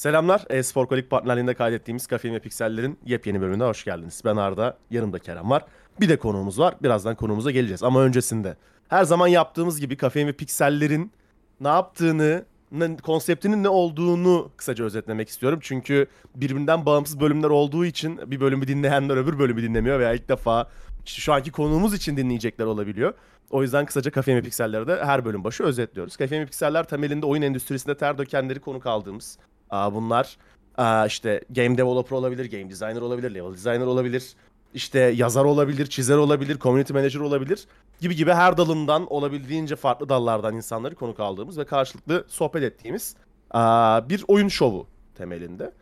Selamlar. E-Spor Kolik partnerliğinde kaydettiğimiz Kafein ve Pikseller'in yepyeni bölümüne hoş geldiniz. Ben Arda, yanımda Kerem var. Bir de konuğumuz var. Birazdan konuğumuza geleceğiz. Ama öncesinde her zaman yaptığımız gibi Kafein ve Pikseller'in ne yaptığını, ne, konseptinin ne olduğunu kısaca özetlemek istiyorum. Çünkü birbirinden bağımsız bölümler olduğu için bir bölümü dinleyenler öbür bölümü dinlemiyor veya ilk defa şu anki konuğumuz için dinleyecekler olabiliyor. O yüzden kısaca Kafein ve Pikseller'de de her bölüm başı özetliyoruz. Kafein ve Pikseller temelinde oyun endüstrisinde ter dökenleri konuk aldığımız Aa, bunlar aa, işte game developer olabilir, game designer olabilir, level designer olabilir, işte yazar olabilir, çizer olabilir, community manager olabilir gibi gibi her dalından olabildiğince farklı dallardan insanları konuk aldığımız ve karşılıklı sohbet ettiğimiz aa, bir oyun şovu temelinde.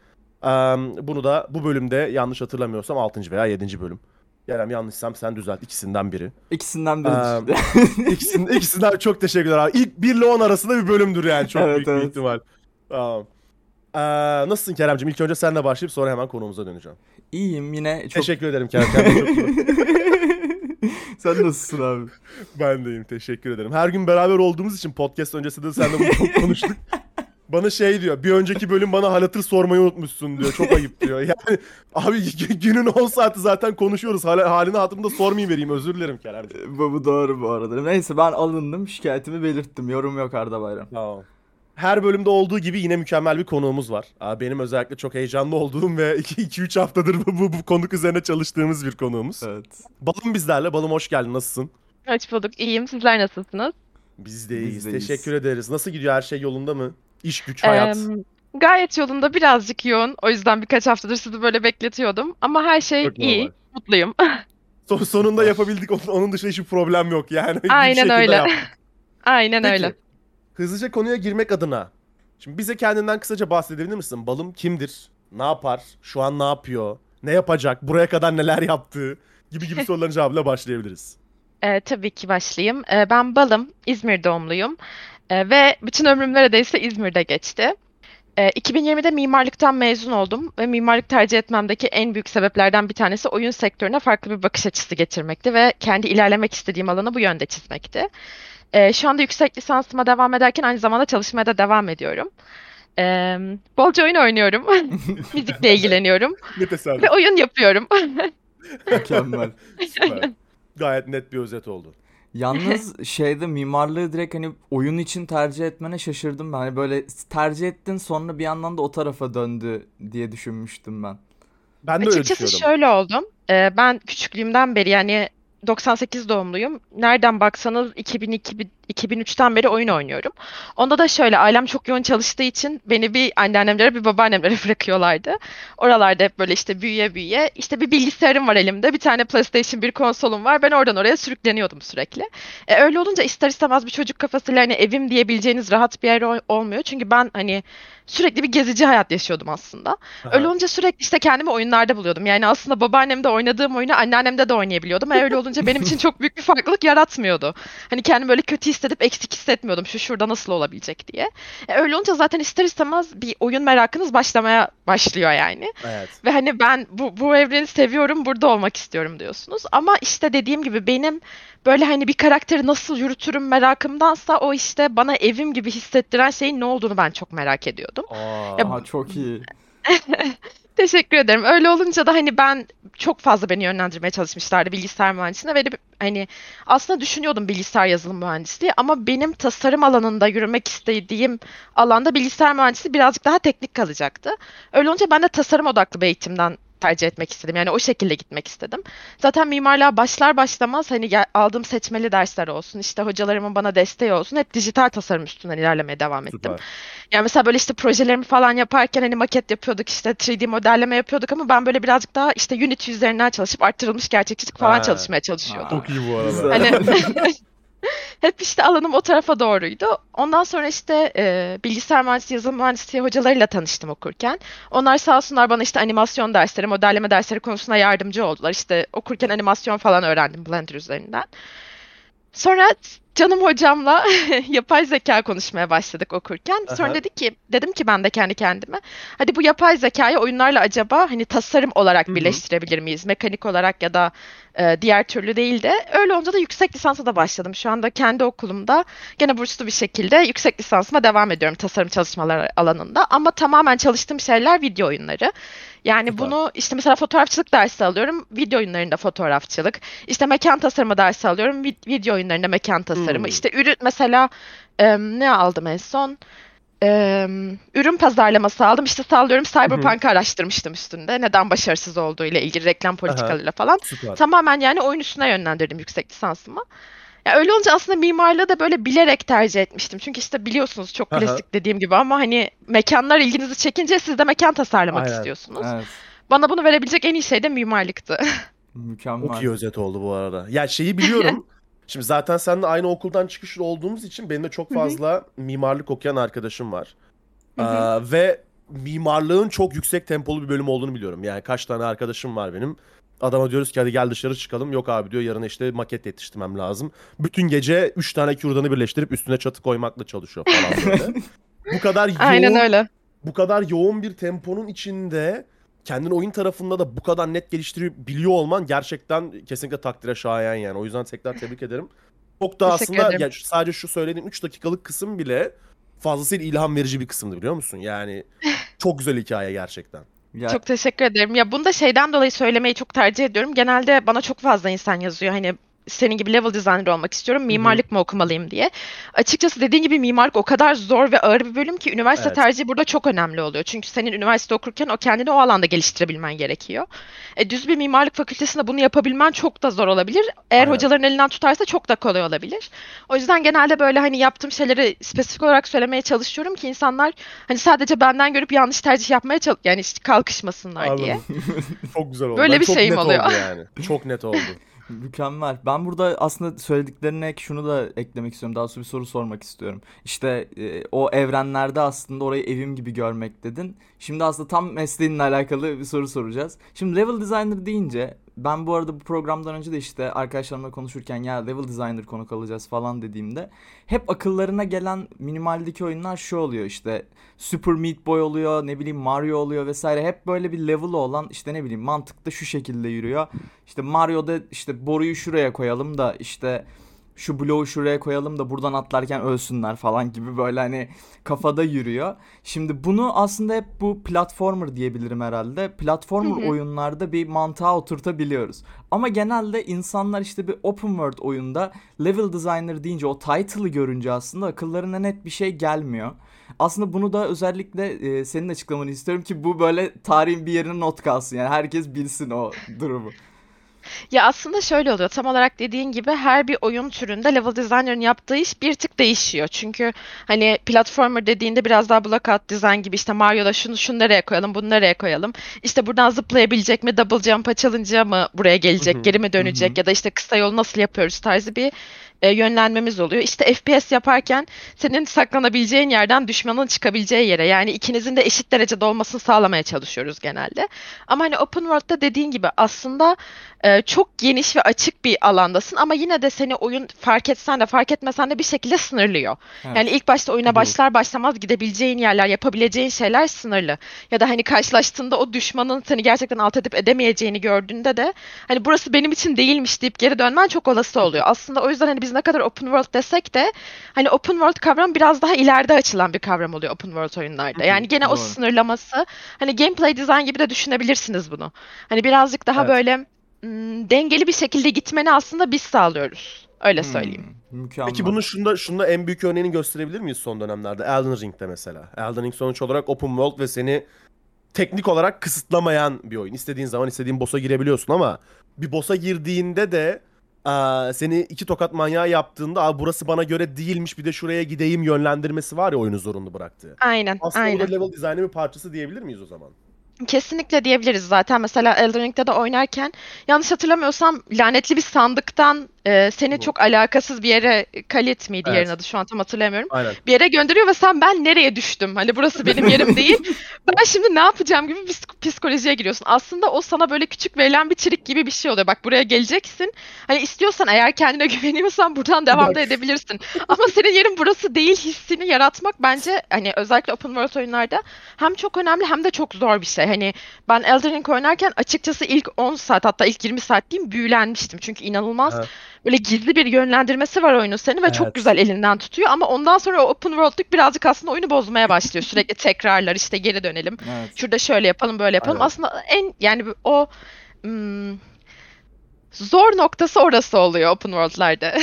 Bunu da bu bölümde yanlış hatırlamıyorsam 6. veya 7. bölüm. Kerem yanlışsam sen düzelt ikisinden biri. İkisinden biri Aa, işte. İkisinden, ikisinden çok teşekkürler abi. İlk 1 ile 10 arasında bir bölümdür yani çok Evet, büyük bir evet. ihtimal. Tamam. Ee, nasılsın Kerem'cim? İlk önce seninle başlayıp sonra hemen konumuza döneceğim. İyiyim yine çok... Teşekkür ederim Kerem. Sen nasılsın abi? Ben deyim. Teşekkür ederim. Her gün beraber olduğumuz için podcast öncesinde de seninle bunu çok konuştuk. Bana şey diyor. Bir önceki bölüm bana hal hatır sormayı unutmuşsun diyor. Çok ayıp diyor. Yani abi gü- günün 10 saati zaten konuşuyoruz. Hal, halini hatırımda sormayı vereyim. Özür dilerim Kerem'cim. bu, bu doğru bu arada. Neyse ben alındım şikayetimi belirttim. Yorum yok Arda Bayram. Tamam. Her bölümde olduğu gibi yine mükemmel bir konuğumuz var. Aa, Benim özellikle çok heyecanlı olduğum ve 2-3 haftadır bu, bu, bu konuk üzerine çalıştığımız bir konuğumuz. Evet. Balım bizlerle. Balım hoş geldin. Nasılsın? Hoş bulduk. İyiyim. Sizler nasılsınız? Biz de Biz iyiyiz. de iyiyiz. Teşekkür ederiz. Nasıl gidiyor? Her şey yolunda mı? İş, güç, hayat. Eee, gayet yolunda birazcık yoğun. O yüzden birkaç haftadır sizi böyle bekletiyordum. Ama her şey Çok iyi. normal. Mutluyum. Son- sonunda yapabildik. Onun- Onun dışında hiçbir problem yok yani. Aynen öyle. yaptık. Aynen Peki, öyle. Hızlıca konuya girmek adına. Şimdi bize kendinden kısaca bahsedebilir misin? Balım kimdir? Ne yapar? Şu an ne yapıyor? Ne yapacak? Buraya kadar neler yaptı? Gibi gibi soruların cevabıyla başlayabiliriz. Eee, tabii ki başlayayım. Eee, ben Balım. İzmir doğumluyum. Eee, ve bütün ömrüm neredeyse İzmir'de geçti. Eee, 2020'de mimarlıktan mezun oldum ve mimarlık tercih etmemdeki en büyük sebeplerden bir tanesi oyun sektörüne farklı bir bakış açısı getirmekti ve kendi ilerlemek istediğim alanı bu yönde çizmekti. Eee, şu anda yüksek lisansıma devam ederken aynı zamanda çalışmaya da devam ediyorum. Eee, bolca oyun oynuyorum. Müzikle ilgileniyorum Ne tesadüf. ve oyun yapıyorum. Mükemmel. Süper. Gayet net bir özet oldu. Yalnız şeyde mimarlığı direkt hani oyun için tercih etmene şaşırdım ben. Hani böyle tercih ettin sonra bir yandan da o tarafa döndü diye düşünmüştüm ben. Ben de öyle Açıkçası düşünüyorum. şöyle oldum. Ee, ben küçüklüğümden beri yani 98 doğumluyum. Nereden baksanız 2002, 2003'ten beri oyun oynuyorum. Onda da şöyle ailem çok yoğun çalıştığı için beni bir anneannemlere bir babaannemlere bırakıyorlardı. Oralarda hep böyle işte büyüye büyüye işte bir bilgisayarım var elimde. Bir tane PlayStation bir konsolum var. Ben oradan oraya sürükleniyordum sürekli. E, öyle olunca ister istemez bir çocuk kafasıyla hani evim diyebileceğiniz rahat bir yer ol- olmuyor. Çünkü ben hani sürekli bir gezici hayat yaşıyordum aslında. Öyle Aha. olunca sürekli işte kendimi oyunlarda buluyordum. Yani aslında babaannemde oynadığım oyunu anneannemde de oynayabiliyordum. E öyle olunca benim için çok büyük bir farklılık yaratmıyordu. Hani kendimi böyle kötü hissedip eksik hissetmiyordum. Şu şurada nasıl olabilecek diye. E öyle olunca zaten ister istemez bir oyun merakınız başlamaya başlıyor yani. Evet. Ve hani ben bu, bu evreni seviyorum, burada olmak istiyorum diyorsunuz. Ama işte dediğim gibi benim böyle hani bir karakteri nasıl yürütürüm merakımdansa o işte bana evim gibi hissettiren şeyin ne olduğunu ben çok merak ediyordum. Aa, Ya Aha çok iyi. Teşekkür ederim. Öyle olunca da hani ben çok fazla beni yönlendirmeye çalışmışlardı bilgisayar mühendisliğine ve hani aslında düşünüyordum bilgisayar yazılım mühendisliği ama benim tasarım alanında yürümek istediğim alanda bilgisayar mühendisliği birazcık daha teknik kalacaktı. Öyle olunca ben de tasarım odaklı bir eğitimden tercih etmek istedim. Yani o şekilde gitmek istedim. Zaten mimarlığa başlar başlamaz hani aldığım seçmeli dersler olsun, işte hocalarımın bana desteği olsun hep dijital tasarım üstünden ilerlemeye devam ettim. süper. Yani mesela böyle işte projelerimi falan yaparken hani maket yapıyorduk işte 3D modelleme yapıyorduk ama ben böyle birazcık daha işte Unity üzerinden çalışıp arttırılmış gerçekçilik falan Ha. çalışmaya çalışıyordum. Çok iyi bu arada. Hani hep işte alanım o tarafa doğruydu. Ondan sonra işte e, bilgisayar mühendisliği, yazılım mühendisliği hocalarıyla tanıştım okurken. Onlar sağ olsunlar bana işte animasyon dersleri, modelleme dersleri konusunda yardımcı oldular. İşte okurken animasyon falan öğrendim Blender üzerinden. Sonra canım hocamla yapay zeka konuşmaya başladık okurken. Sonra Aha. dedi ki, dedim ki ben de kendi kendime, hadi bu yapay zekayı oyunlarla acaba hani tasarım olarak Hı hı. birleştirebilir miyiz? Mekanik olarak ya da e, diğer türlü değil de. Öyle olunca da yüksek lisansa da başladım. Şu anda kendi okulumda gene burslu bir şekilde yüksek lisansıma devam ediyorum tasarım çalışmaları alanında. Ama tamamen çalıştığım şeyler video oyunları. Yani Süper. bunu işte mesela fotoğrafçılık dersi alıyorum. Video oyunlarında fotoğrafçılık. İşte mekan tasarımı dersi alıyorum. vid- Video oyunlarında mekan tasarımı. Hmm. İşte ürün mesela em, ne aldım en son? Em, ürün pazarlaması aldım. İşte sallıyorum Cyberpunk'ı araştırmıştım üstünde. Neden başarısız olduğu ile ilgili reklam politikalarıyla falan. Süper. Tamamen yani oyun üstüne yönlendirdim yüksek lisansımı. Ya öyle olunca aslında mimarlığı da böyle bilerek tercih etmiştim. Çünkü işte biliyorsunuz çok Aha. klasik dediğim gibi ama hani mekanlar ilginizi çekince siz de mekan tasarlamak Aynen. istiyorsunuz. Evet. Bana bunu verebilecek en iyi şey de mimarlıktı. Mükemmel. Çok iyi özet oldu bu arada. Ya şeyi biliyorum. Şimdi zaten seninle aynı okuldan çıkışlı olduğumuz için benim de çok Hı hı. fazla mimarlık okuyan arkadaşım var. Hı hı. Ee, ve mimarlığın çok yüksek tempolu bir bölüm olduğunu biliyorum. Yani kaç tane arkadaşım var benim. Adama diyoruz ki hadi gel dışarı çıkalım. Yok abi diyor yarın işte maket yetiştirmem lazım. Bütün gece 3 tane kürdanı birleştirip üstüne çatı koymakla çalışıyor falan böyle. bu kadar yoğun, Aynen öyle. bu kadar yoğun bir temponun içinde kendini oyun tarafında da bu kadar net geliştirebiliyor olman gerçekten kesinlikle takdire şayan yani. O yüzden tekrar tebrik ederim. Çok da Teşekkür aslında ederim. ya sadece şu söylediğin 3 dakikalık kısım bile fazlasıyla ilham verici bir kısımdı biliyor musun? Yani çok güzel hikaye gerçekten. Ya, Çok teşekkür ederim. Ya bunu da şeyden dolayı söylemeyi çok tercih ediyorum. Genelde bana çok fazla insan yazıyor. Hani senin gibi level designer olmak istiyorum. Mimarlık mı okumalıyım diye. Açıkçası dediğin gibi mimarlık o kadar zor ve ağır bir bölüm ki üniversite Evet. tercihi burada çok önemli oluyor. Çünkü senin üniversite okurken o kendini o alanda geliştirebilmen gerekiyor. E, düz bir mimarlık fakültesinde bunu yapabilmen çok da zor olabilir. Eğer Aynen. hocaların elinden tutarsa çok da kolay olabilir. O yüzden genelde böyle hani yaptığım şeyleri spesifik olarak söylemeye çalışıyorum ki insanlar hani sadece benden görüp yanlış tercih yapmaya çalış yani işte kalkışmasınlar diye. Anladım. çok güzel oldu. Böyle Ben bir şeyim oluyor. yani. Çok net oldu. Mükemmel. Ben burada aslında söylediklerine ek şunu da eklemek istiyorum. Daha sonra bir soru sormak istiyorum. İşte e, o evrenlerde aslında orayı evim gibi görmek dedin. Şimdi aslında tam mesleğinle alakalı bir soru soracağız. Şimdi level designer deyince ben bu arada bu programdan önce de işte arkadaşlarımla konuşurken ya level designer konuk alacağız falan dediğimde hep akıllarına gelen minimaldeki oyunlar şu oluyor işte Super Meat Boy oluyor ne bileyim Mario oluyor vesaire hep böyle bir level olan işte ne bileyim mantıkta şu şekilde yürüyor. İşte Mario'da işte boruyu şuraya koyalım da işte şu bloğu şuraya koyalım da buradan atlarken ölsünler falan gibi böyle hani kafada yürüyor. Şimdi bunu aslında hep bu platformer diyebilirim herhalde. Platformer Hı hı. oyunlarda bir mantığa oturtabiliyoruz. Ama genelde insanlar işte bir open world oyunda level designer deyince o title'ı görünce aslında akıllarına net bir şey gelmiyor. Aslında bunu da özellikle e, senin açıklamanı istiyorum ki bu böyle tarihin bir yerine not kalsın. Yani herkes bilsin o durumu. Ya aslında şöyle oluyor. Tam olarak dediğin gibi her bir oyun türünde level designer'ın yaptığı iş bir tık değişiyor. Çünkü hani platformer dediğinde biraz daha blockout design gibi işte Mario'da şunu şunu nereye koyalım, bunu nereye koyalım. İşte buradan zıplayabilecek mi, double jump açılınca mı buraya gelecek, geri mi dönecek ya da işte kısa yol nasıl yapıyoruz tarzı bir e, yönlenmemiz oluyor. İşte FPS yaparken senin saklanabileceğin yerden düşmanın çıkabileceği yere yani ikinizin de eşit derecede olmasını sağlamaya çalışıyoruz genelde. Ama hani open world'da dediğin gibi aslında e, çok geniş ve açık bir alandasın ama yine de seni oyun fark etsen de fark etmesen de bir şekilde sınırlıyor. Evet. Yani ilk başta oyuna başlar başlamaz gidebileceğin yerler, yapabileceğin şeyler sınırlı. Ya da hani karşılaştığında o düşmanın seni gerçekten alt edip edemeyeceğini gördüğünde de hani burası benim için değilmiş deyip geri dönmen çok olası oluyor. Aslında o yüzden hani biz ne kadar open world desek de hani open world kavram biraz daha ileride açılan bir kavram oluyor open world oyunlarda. Yani gene o Doğru. sınırlaması hani gameplay design gibi de düşünebilirsiniz bunu. Hani birazcık daha Evet. böyle mm, dengeli bir şekilde gitmeni aslında biz sağlıyoruz. Öyle söyleyeyim. Hmm, mükemmel. Peki bunun şunda, şunda en büyük örneğini gösterebilir miyiz son dönemlerde? Elden Ring'de mesela. Elden Ring sonuç olarak open world ve seni teknik olarak kısıtlamayan bir oyun. İstediğin zaman istediğin boss'a girebiliyorsun ama bir boss'a girdiğinde de aa, seni iki tokat manyağı yaptığında Aa, burası bana göre değilmiş bir de şuraya gideyim yönlendirmesi var ya oyunu zorunlu bıraktığı. Aynen, Aslında aynen. da level design'ın bir parçası diyebilir miyiz o zaman? Kesinlikle diyebiliriz zaten. Mesela Elden Ring'de de oynarken yanlış hatırlamıyorsam lanetli bir sandıktan e, seni Bu. çok alakasız bir yere Kalit miydi Evet. yerin adı şu an tam hatırlamıyorum. Aynen. Bir yere gönderiyor ve sen ben nereye düştüm? Hani burası benim yerim değil. Ben şimdi ne yapacağım gibi bir psik- psikolojiye giriyorsun. Aslında o sana böyle küçük verilen bir trik gibi bir şey oluyor. Bak buraya geleceksin. Hani istiyorsan eğer kendine güveniyorsan buradan devam da edebilirsin. Ama senin yerin burası değil hissini yaratmak bence hani özellikle open world oyunlarda hem çok önemli hem de çok zor bir şey. Hani ben Elden Ring oynarken açıkçası ilk 10 saat hatta ilk 20 saat diyeyim büyülenmiştim. Çünkü inanılmaz Evet. Böyle gizli bir yönlendirmesi var oyunun seni ve çok Evet. güzel elinden tutuyor. Ama ondan sonra o open world'luk birazcık aslında oyunu bozmaya başlıyor. Sürekli tekrarlar işte geri dönelim. Evet. Şurada şöyle yapalım böyle yapalım. Aynen. Aslında en yani o hmm, zor noktası orası oluyor open world'larda.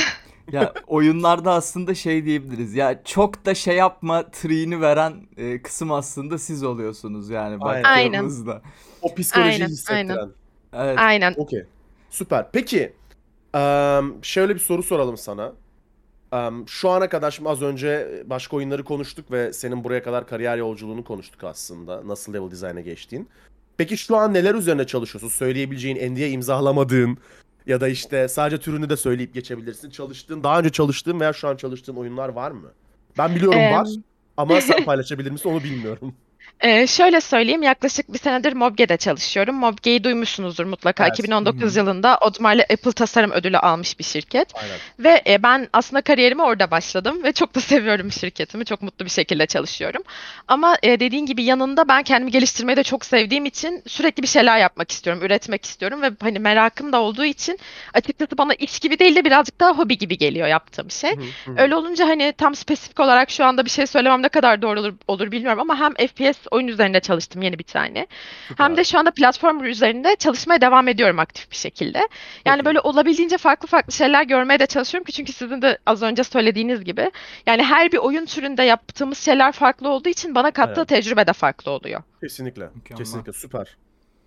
Ya oyunlarda aslında şey diyebiliriz. Ya çok da şey yapma tree'ini veren e, kısım aslında siz oluyorsunuz yani Aynen. baktığımızda. O psikolojiyi Aynen, hissettiren. aynen. Evet. Aynen. Okey. Süper. Peki em, şöyle bir soru soralım sana. Em, Şu ana kadar şimdi az önce başka oyunları konuştuk ve senin buraya kadar kariyer yolculuğunu konuştuk aslında. Nasıl level design'a geçtiğin. Peki şu an neler üzerine çalışıyorsun? Söyleyebileceğin, NDA imzalamadığın ya da işte sadece türünü de söyleyip geçebilirsin. Çalıştığın, daha önce çalıştığın veya şu an çalıştığın oyunlar var mı? Ben biliyorum var ama sen paylaşabilir misin onu bilmiyorum. Ee, şöyle söyleyeyim yaklaşık bir senedir Mobge'de çalışıyorum. Mobge'yi duymuşsunuzdur mutlaka. Evet. 2019 Hı yılında Audemars Apple Tasarım Ödülü almış bir şirket. Aynen. Ve e, ben aslında kariyerime orada başladım ve çok da seviyorum şirketimi. Çok mutlu bir şekilde çalışıyorum. Ama e, dediğin gibi yanında ben kendimi geliştirmeyi de çok sevdiğim için sürekli bir şeyler yapmak istiyorum, üretmek istiyorum ve hani merakım da olduğu için açıkçası bana iş gibi değil de birazcık daha hobi gibi geliyor yaptığım şey. Öyle olunca hani tam spesifik olarak şu anda bir şey söylemem ne kadar doğru olur, olur bilmiyorum ama hem FPS oyun üzerinde çalıştım yeni bir tane. Hem Süper. de şu anda platform üzerinde çalışmaya devam ediyorum aktif bir şekilde. Yani iyi. böyle olabildiğince farklı farklı şeyler görmeye de çalışıyorum ki çünkü sizin de az önce söylediğiniz gibi yani her bir oyun türünde yaptığımız şeyler farklı olduğu için bana kattığı Evet. tecrübe de farklı oluyor. Kesinlikle. Mükemmel. Kesinlikle süper.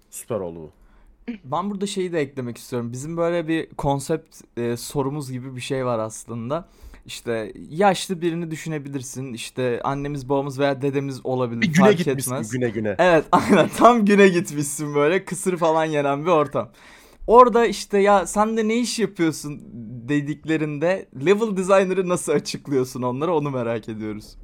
Süper oldu bu. Ben burada şeyi de eklemek istiyorum. Bizim böyle bir konsept e, sorumuz gibi bir şey var aslında. İşte yaşlı birini düşünebilirsin. İşte annemiz, babamız veya dedemiz olabilir. Bir güne fark gitmişsin etmez. güne güne. Evet aynen tam güne gitmişsin böyle kısır falan yenen bir ortam. Orada işte ya sen de ne iş yapıyorsun dediklerinde level designer'ı nasıl açıklıyorsun onlara onu merak ediyoruz.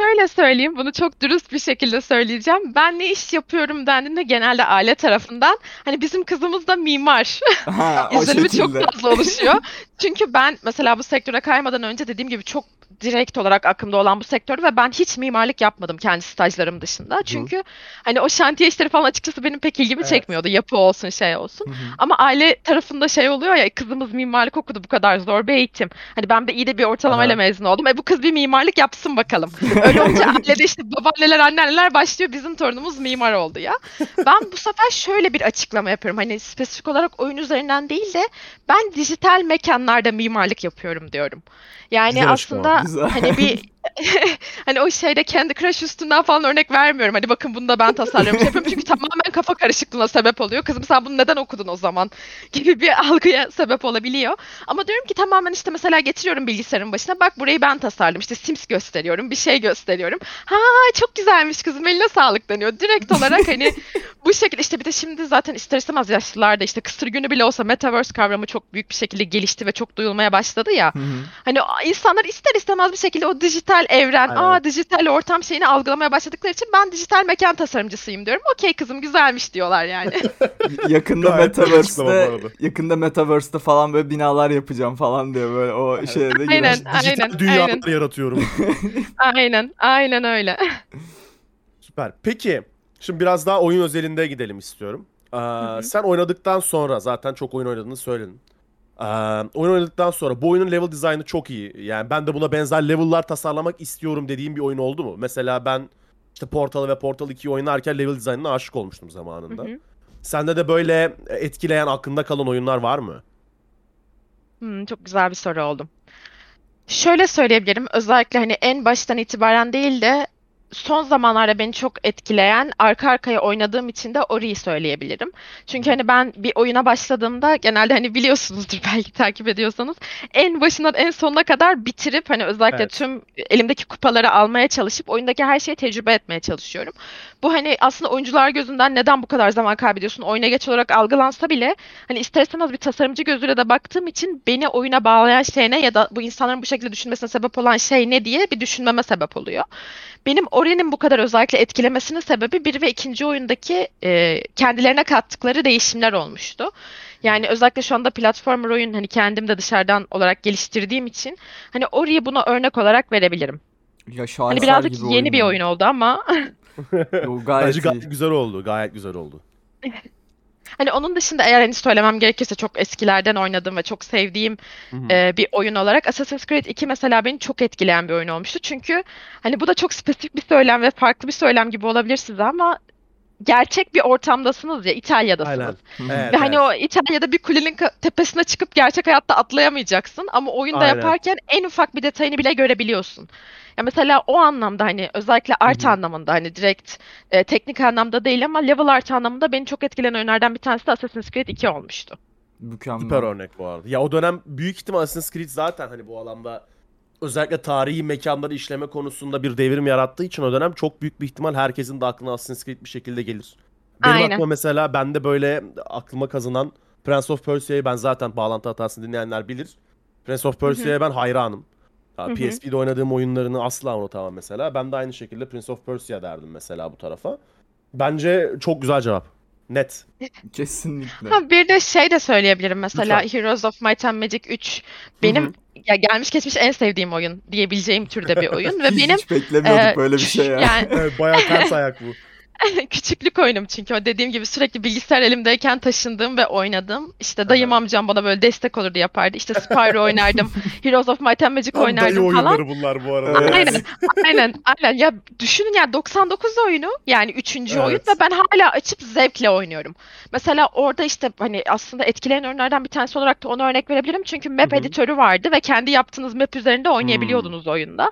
Şöyle söyleyeyim, bunu çok dürüst bir şekilde söyleyeceğim. Ben ne iş yapıyorum dendiğinde genelde aile tarafından hani bizim kızımız da mimar Ha, o izlenimi çok şekilde. fazla oluşuyor. Çünkü ben mesela bu sektöre kaymadan önce dediğim gibi çok direkt olarak aklımda olan bu sektör ve ben hiç mimarlık yapmadım kendi stajlarım dışında. Çünkü hani o şantiye işleri falan açıkçası benim pek ilgimi Evet. çekmiyordu. Yapı olsun, şey olsun. Hı hı. Ama aile tarafında şey oluyor ya kızımız mimarlık okudu bu kadar zor bir eğitim. Hani ben de iyi de bir ortalamayla Aha. mezun oldum. E bu kız bir mimarlık yapsın bakalım. Öyle olunca ailede işte babaanneler anneanneler başlıyor bizim torunumuz mimar oldu ya. Ben bu sefer şöyle bir açıklama yapıyorum. Hani spesifik olarak oyun üzerinden değil de ben dijital mekanlarda mimarlık yapıyorum diyorum. Yani Güzel aslında Güzel. hani bir hani o şeyde Candy Crush üstünden falan örnek vermiyorum. Hani bakın bunu da ben tasarlıyorum. Yapıyorum çünkü tamamen kafa karışıklığına sebep oluyor. Kızım sen bunu neden okudun o zaman? gibi bir algıya sebep olabiliyor. Ama diyorum ki tamamen işte mesela getiriyorum bilgisayarın başına. Bak burayı ben tasarladım. İşte Sims gösteriyorum. Bir şey gösteriyorum. Ha çok güzelmiş kızım eline sağlık deniyor. Direkt olarak hani bu şekilde işte bir de şimdi zaten ister istemez yaşlılarda işte kısır günü bile olsa Metaverse kavramı çok büyük bir şekilde gelişti ve çok duyulmaya başladı ya. Hani insanlar ister istemez bir şekilde o dijital evren, Aynen. aa dijital ortam şeyini algılamaya başladıkları için ben dijital mekan tasarımcısıyım diyorum. Okey kızım güzelmiş diyorlar yani. yakında Gayet güzel açıklama bu Metaverse'te arada. yakında Metaverse'te falan böyle binalar yapacağım falan diyor böyle o şeye de Aynen. girer. Dijital dünyalar yaratıyorum. aynen, aynen öyle. Süper. Peki, şimdi biraz daha oyun özelinde gidelim istiyorum. Ee. Sen oynadıktan sonra zaten çok oyun oynadığını söyledin. Ee, oyun oynadıktan sonra bu oyunun level dizaynı çok iyi. Yani ben de buna benzer level'lar tasarlamak istiyorum dediğim bir oyun oldu mu? Mesela ben işte Portal ve Portal 2'yi oynarken level dizaynına aşık olmuştum zamanında. Hı hı. Sende de böyle etkileyen, aklında kalan oyunlar var mı? Hmm, çok güzel bir soru oldu. Şöyle söyleyebilirim. Özellikle hani en baştan itibaren değil de son zamanlarda beni çok etkileyen arka arkaya oynadığım için de Ori'yi söyleyebilirim. Çünkü hani ben bir oyuna başladığımda genelde hani biliyorsunuzdur belki takip ediyorsanız en başından en sonuna kadar bitirip hani özellikle Evet. tüm elimdeki kupaları almaya çalışıp oyundaki her şeyi tecrübe etmeye çalışıyorum. Bu hani aslında oyuncular gözünden neden bu kadar zaman kaybediyorsun oyuna geç olarak algılansa bile hani ister istemez bir tasarımcı gözüyle de baktığım için beni oyuna bağlayan şey ne ya da bu insanların bu şekilde düşünmesine sebep olan şey ne diye bir düşünmeme sebep oluyor. Benim Ori'nin bu kadar özellikle etkilemesinin sebebi bir ve ikinci oyundaki e, kendilerine kattıkları değişimler olmuştu. Yani özellikle şu anda platformer oyun hani kendim de dışarıdan olarak geliştirdiğim için hani Ori'yi buna örnek olarak verebilirim. Ya Hani birazcık gibi yeni bir yani. oyun oldu ama Yo, gayet Bence iyi. gayet güzel oldu. Gayet güzel oldu. hani onun dışında eğer hani söylemem gerekirse çok eskilerden oynadığım ve çok sevdiğim Hı hı. e, bir oyun olarak Assassin's Creed 2 mesela beni çok etkileyen bir oyun olmuştu. Çünkü hani bu da çok spesifik bir söylem ve farklı bir söylem gibi olabilir size ama gerçek bir ortamdasınız ya İtalya'dasınız. Aynen. Evet, Ve hani evet. o İtalya'da bir kulenin tepesine çıkıp gerçek hayatta atlayamayacaksın ama oyunda Aynen. yaparken en ufak bir detayını bile görebiliyorsun. Ya mesela o anlamda hani özellikle art Hı hı. anlamında hani direkt e, teknik anlamda değil ama level art anlamında beni çok etkileyen oyunlardan bir tanesi de Assassin's Creed 2 olmuştu. Mükemmel. Süper örnek bu arada. Ya o dönem büyük ihtimal Assassin's Creed zaten hani bu alanda özellikle tarihi mekanları işleme konusunda bir devrim yarattığı için o dönem çok büyük bir ihtimal herkesin de aklına Assassin's Creed bir şekilde gelir. Benim Aynen. aklıma mesela bende böyle aklıma kazınan Prince of Persia'yı ben zaten bağlantı hatasını dinleyenler bilir. Prince of Persia'ya ben hayranım. Ya, Hı hı. PSP'de oynadığım oyunlarını asla unutamam mesela. Ben de aynı şekilde Prince of Persia derdim mesela bu tarafa. Bence çok güzel cevap. Net. Kesinlikle. Ha, bir de şey de söyleyebilirim mesela Lütfen. Heroes of Might and Magic 3 benim Hı hı. Ya gelmiş geçmiş en sevdiğim oyun diyebileceğim türde bir oyun ve benim hiç beklemiyorduk e, böyle bir şey ya. yani Evet, bayağı ters ayak bu. Küçüklük oyunum çünkü o dediğim gibi sürekli bilgisayar elimdeyken taşındığım ve oynadığım. İşte dayım amcam bana böyle destek olurdu yapardı. İşte Spyro oynardım. Heroes of Might and Magic Tam dayı oynardım falan. oyunları bunlar bu arada. Evet. Aynen, aynen, aynen. Ya düşünün ya 99 oyunu yani üçüncü oyun Evet. ve ben hala açıp zevkle oynuyorum. Mesela orada işte hani aslında etkileyen oyunlardan bir tanesi olarak da ona örnek verebilirim. Çünkü map Hı hı. editörü vardı ve kendi yaptığınız map üzerinde oynayabiliyordunuz oyunda.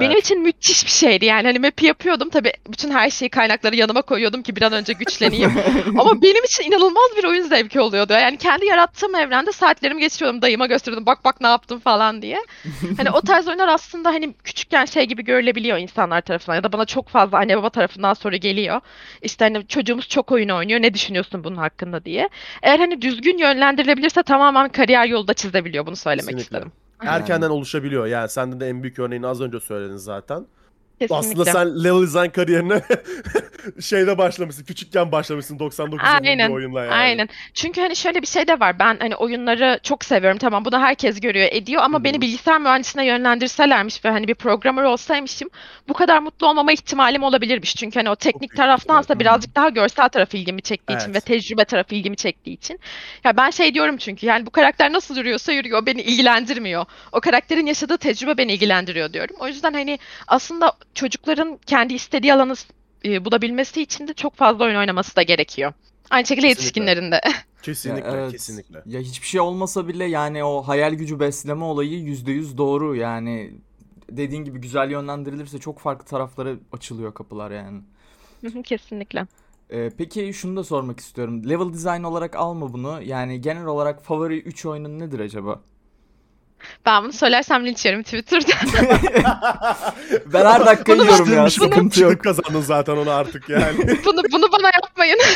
Benim Evet. için müthiş bir şeydi yani hani map'i yapıyordum tabii bütün her şeyi kaynakları yanıma koyuyordum ki bir an önce güçleneyim. Ama benim için inanılmaz bir oyun zevki oluyordu. Yani kendi yarattığım evrende saatlerimi geçiriyordum. Dayıma gösteriyordum. Bak bak ne yaptım falan diye. Hani o tarz oyunlar aslında hani küçükken şey gibi görülebiliyor insanlar tarafından ya da bana çok fazla anne baba tarafından soru geliyor. İşte hani çocuğumuz çok oyun oynuyor. Ne düşünüyorsun bunun hakkında diye. Eğer hani düzgün yönlendirilebilirse tamamen kariyer yolu da çizebiliyor. Bunu söylemek Kesinlikle. istedim. Erkenden oluşabiliyor. Yani sende de en büyük örneğini az önce söyledin zaten. Kesinlikle. Aslında sen level design kariyerine şeyde başlamışsın. Küçükken başlamışsın 99 yılında oyunla yani. Aynen. Çünkü hani şöyle bir şey de var. Ben hani oyunları çok seviyorum. Tamam bunu herkes görüyor, ediyor ama Hı beni bilgisayar mühendisine yönlendirselermiş ve hani bir programmer olsaymışım bu kadar mutlu olmama ihtimalim olabilirmiş. Çünkü hani o teknik taraftansa birazcık daha görsel taraf ilgimi çektiği için ve Evet. tecrübe tarafı ilgimi çektiği için. Ya ben şey diyorum çünkü yani bu karakter nasıl yürüyorsa yürüyor beni ilgilendirmiyor. O karakterin yaşadığı tecrübe beni ilgilendiriyor diyorum. O yüzden hani aslında çocukların kendi istediği alanı e, bulabilmesi için de çok fazla oyun oynaması da gerekiyor. Aynı şekilde Kesinlikle. yetişkinlerin de. Kesinlikle, Ya evet. kesinlikle. Ya hiçbir şey olmasa bile yani o hayal gücü besleme olayı %100 doğru yani. Dediğin gibi güzel yönlendirilirse çok farklı taraflara açılıyor kapılar yani. Kesinlikle. Ee, peki şunu da sormak istiyorum. Level design olarak alma bunu. Yani genel olarak favori 3 oyunun nedir acaba? Ben bunu söylersem linç yerim Twitter'da. Ben her dakika Bunu- yiyorum ya Bunu- sıkıntı yok. Kazandın zaten onu artık yani. bunu bunu bana yapmayın.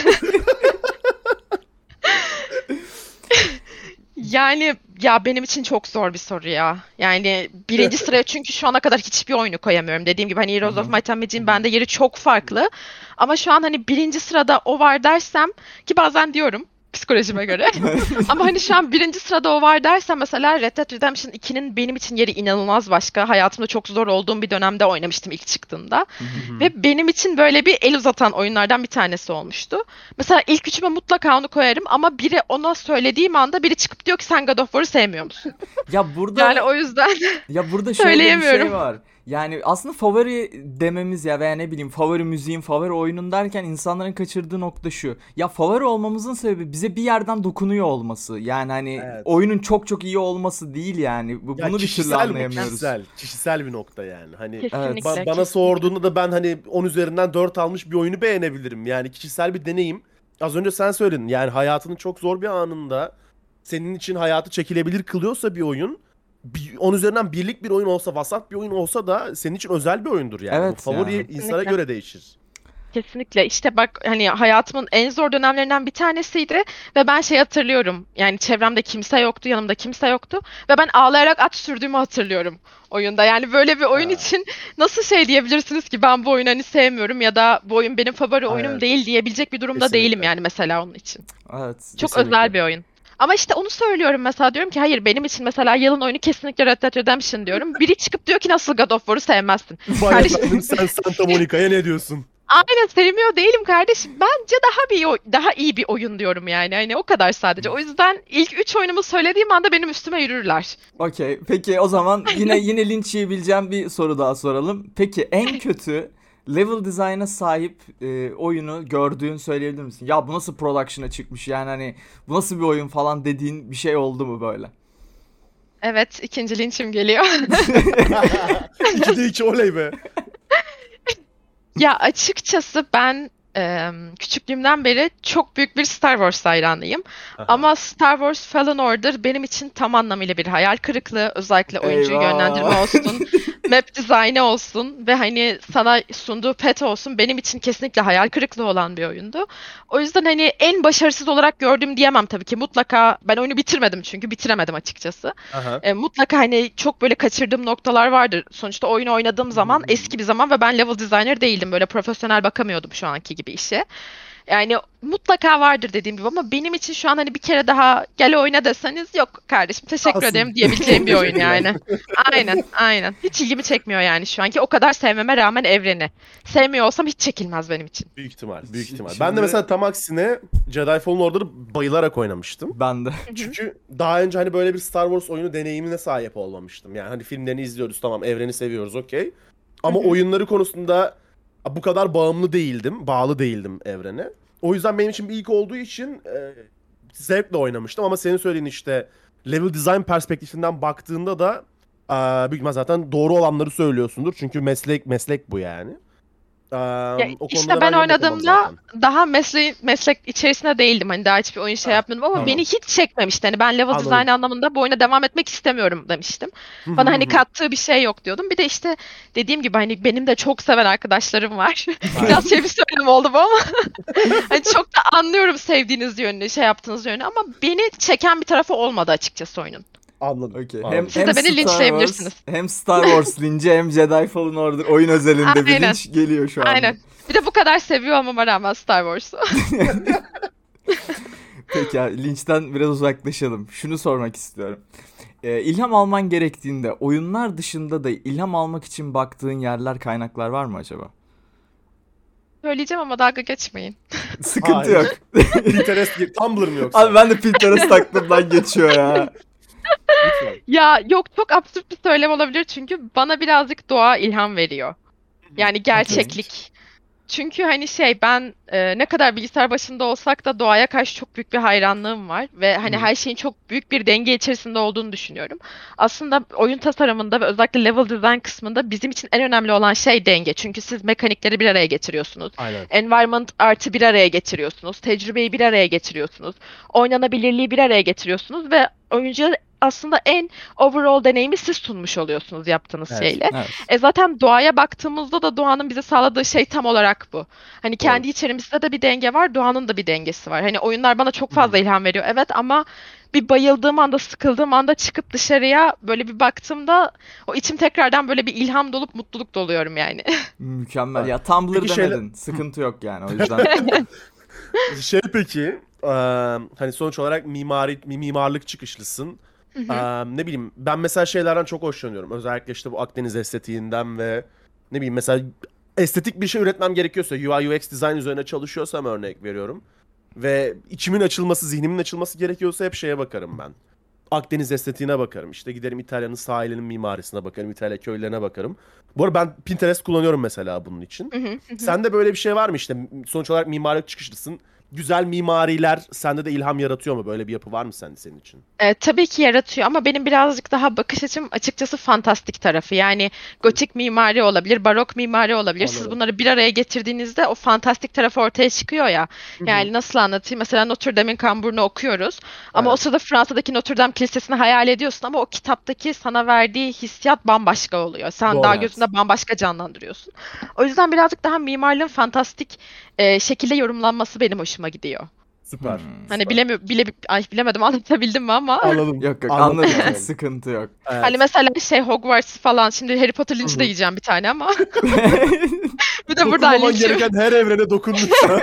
Yani ya benim için çok zor bir soru ya. Yani birinci sıraya çünkü şu ana kadar hiçbir oyunu koyamıyorum. Dediğim gibi hani Heroes of. Might and Magic'in bende yeri çok farklı. Ama şu an hani birinci sırada o var dersem ki bazen diyorum psikolojime göre. Ama hani şu an birinci sırada o var dersem mesela Red Dead Redemption 2'nin benim için yeri inanılmaz başka. Hayatımda çok zor olduğum bir dönemde oynamıştım ilk çıktığında. Ve benim için böyle bir el uzatan oyunlardan bir tanesi olmuştu. Mesela ilk üçüme mutlaka onu koyarım ama biri ona söylediğim anda biri çıkıp diyor ki sen God of War'u sevmiyor musun? Ya burada Yani o yüzden Ya burada şöyle bir şey var. Yani aslında favori dememiz ya veya ne bileyim favori müziğin, favori oyunun derken insanların kaçırdığı nokta şu. Ya favori olmamızın sebebi bize bir yerden dokunuyor olması. Yani hani Evet. oyunun çok çok iyi olması değil yani. Bu- Ya Bunu bir türlü kişisel bu, anlayamıyoruz. Kişisel, kişisel bir nokta yani. Hani kesinlikle. ba- bana kesinlikle. sorduğunda da ben hani 10 üzerinden 4 almış bir oyunu beğenebilirim. Yani kişisel bir deneyim. Az önce sen söyledin. Yani hayatının çok zor bir anında senin için hayatı çekilebilir kılıyorsa bir oyun bir- 10 üzerinden birlik bir oyun olsa, vasat bir oyun olsa da senin için özel bir oyundur yani. Evet Bu favori ya. insana Kesinlikle. göre değişir. Kesinlikle işte bak hani hayatımın en zor dönemlerinden bir tanesiydi ve ben şey hatırlıyorum yani çevremde kimse yoktu yanımda kimse yoktu ve ben ağlayarak at sürdüğümü hatırlıyorum oyunda yani böyle bir oyun Ha. için nasıl şey diyebilirsiniz ki ben bu oyunu hani sevmiyorum ya da bu oyun benim favori oyunum Aynen. değil diyebilecek bir durumda Kesinlikle. değilim yani mesela onun için. Evet. Çok Kesinlikle. özel bir oyun. Ama işte onu söylüyorum mesela diyorum ki hayır benim için mesela yılın oyunu kesinlikle Red Dead Redemption diyorum. Biri çıkıp diyor ki nasıl God of War'u sevmezsin. Kardeşim- sen Santa Monica'ya ne diyorsun? Aynen sevmiyor değilim kardeşim. Bence daha bir daha iyi bir oyun diyorum yani. Hani o kadar sadece. O yüzden ilk 3 oyunumu söylediğim anda benim üstüme yürürler. Okey. Peki o zaman yine yine linç yiyebileceğim bir soru daha soralım. Peki en kötü level design'a sahip e, oyunu gördüğün söyleyebilir misin? Ya bu nasıl production'a çıkmış yani hani bu nasıl bir oyun falan dediğin bir şey oldu mu böyle? Evet, ikinci linçim geliyor. İkide iki oley be. Ya açıkçası ben e, küçüklüğümden beri çok büyük bir Star Wars hayranıyım. Aha. Ama Star Wars Fallen Order benim için tam anlamıyla bir hayal kırıklığı. Özellikle oyuncu Eyvah. yönlendirme olsun, map dizaynı olsun ve hani sana sunduğu pet olsun benim için kesinlikle hayal kırıklığı olan bir oyundu. O yüzden hani en başarısız olarak gördüğüm diyemem tabii ki. Mutlaka ben oyunu bitirmedim çünkü bitiremedim açıkçası. Aha. E, mutlaka hani çok böyle kaçırdığım noktalar vardır. Sonuçta oyunu oynadığım zaman Hmm. eski bir zaman ve ben level designer değildim. Böyle profesyonel bakamıyordum şu anki gibi işe. Yani mutlaka vardır dediğim gibi ama benim için şu an hani bir kere daha gel oyna deseniz yok kardeşim teşekkür Kalsın. ederim diyebileceğim bir oyun yani. Aynen aynen. Hiç ilgimi çekmiyor yani şu anki o kadar sevmeme rağmen evreni. Sevmiyor olsam hiç çekilmez benim için. Büyük ihtimal, büyük ihtimal. şimdi- Ben de mesela tam aksine Jedi Fallen Order'ı bayılarak oynamıştım. Ben de. Çünkü daha önce hani böyle bir Star Wars oyunu deneyimine sahip olmamıştım. Yani hani filmlerini izliyoruz tamam evreni seviyoruz okey. Ama oyunları konusunda bu kadar bağımlı değildim. Bağlı değildim evrene. O yüzden benim için bir ilk olduğu için e, zevkle oynamıştım. Ama senin söylediğin işte level design perspektifinden baktığında da e, büyük zaten doğru olanları söylüyorsundur. Çünkü meslek meslek bu yani. E, o işte ben oynadığımda daha mesleğin meslek içerisinde değildim. Hani daha hiçbir oyun şey Ha, yapmadım ama tamam. beni hiç çekmemişti. Hani ben level Anladım. design anlamında bu oyuna devam etmek istemiyorum demiştim. Bana hani kattığı bir şey yok diyordum. Bir de işte dediğim gibi hani benim de çok seven arkadaşlarım var. Biraz şey bir söylem oldu bu ama hani çok da anlıyorum sevdiğiniz yönünü, şey yaptığınız yönünü ama beni çeken bir tarafı olmadı açıkçası oyunun. Anladım. Okey. anladım. Hem, Siz de hem beni Star linçleyebilirsiniz. Wars, hem Star Wars linci hem Jedi Fallen Order oyun özelinde bir linç geliyor şu an. Aynen. Bir de bu kadar seviyor olmama rağmen Star Wars'u. Peki ya linçten biraz uzaklaşalım. Şunu sormak istiyorum. Ee, ilham alman gerektiğinde oyunlar dışında da ilham almak için baktığın yerler, kaynaklar var mı acaba? Söyleyeceğim ama dalga geçmeyin. Sıkıntı Hayır. yok. Pinterest gibi Tumblr mı yoksa? Abi ben de Pinterest aklımdan geçiyor ya. Ya yok çok absürt bir söylem olabilir çünkü bana birazcık doğa ilham veriyor. Yani gerçeklik. Çünkü hani şey ben e, ne kadar bilgisayar başında olsak da doğaya karşı çok büyük bir hayranlığım var ve hani her şeyin çok büyük bir denge içerisinde olduğunu düşünüyorum. Aslında oyun tasarımında ve özellikle level design kısmında bizim için en önemli olan şey denge. Çünkü siz mekanikleri bir araya getiriyorsunuz. Aynen. Environment artı bir araya getiriyorsunuz. Tecrübeyi bir araya getiriyorsunuz. Oynanabilirliği bir araya getiriyorsunuz ve oyuncuya aslında en overall deneyimi siz sunmuş oluyorsunuz yaptığınız Evet. şeyle. Evet. E zaten doğaya baktığımızda da doğanın bize sağladığı şey tam olarak bu. Hani kendi içerimizde de bir denge var, doğanın da bir dengesi var. Hani oyunlar bana çok fazla ilham veriyor. Evet ama bir bayıldığım anda, sıkıldığım anda çıkıp dışarıya böyle bir baktığımda o içim tekrardan böyle bir ilham dolup mutluluk doluyorum yani. Mükemmel. Ya Tumblr Peki demedin. Sıkıntı yok yani o yüzden. Şey peki, eee, hani sonuç olarak mimari mi- mimarlık çıkışlısın. Eee, ne bileyim ben mesela şeylerden çok hoşlanıyorum. Özellikle işte bu Akdeniz estetiğinden ve ne bileyim mesela estetik bir şey üretmem gerekiyorsa UI UX design üzerine çalışıyorsam örnek veriyorum. Ve içimin açılması, zihnimin açılması gerekiyorsa hep şeye bakarım ben. Akdeniz estetiğine bakarım. İşte giderim İtalya'nın sahilinin mimarisine bakarım. İtalya köylerine bakarım. Bu arada ben Pinterest kullanıyorum mesela bunun için. Sende böyle bir şey var mı işte sonuç olarak mimarlık çıkışlısın. Güzel mimariler sende de ilham yaratıyor mu? Böyle bir yapı var mı sende senin için? E, tabii ki yaratıyor ama benim birazcık daha bakış açım açıkçası fantastik tarafı. Yani gotik mimari olabilir, barok mimari olabilir. Siz Anladım. bunları bir araya getirdiğinizde o fantastik tarafı ortaya çıkıyor ya. Yani nasıl anlatayım? Mesela Notre Dame'in kamburunu okuyoruz ama o Evet. sırada Fransa'daki Notre Dame Kilisesi'ni hayal ediyorsun ama o kitaptaki sana verdiği hissiyat bambaşka oluyor. Sen Doğru, daha evet. gözünde bambaşka canlandırıyorsun. O yüzden birazcık daha mimarlığın fantastik e, şekilde yorumlanması benim hoşuma gidiyor. Süper. Hmm. Hani bilemi bile ay bilemedim anlatabildim mi ama Anladım. Yok yok Anladım. anladım. Evet. Sıkıntı yok. Hani mesela şey Hogwarts falan şimdi Harry Potter linci de yiyeceğim bir tane ama bir de buradan Dokunmaman linç gereken her evrene dokunmuşsa.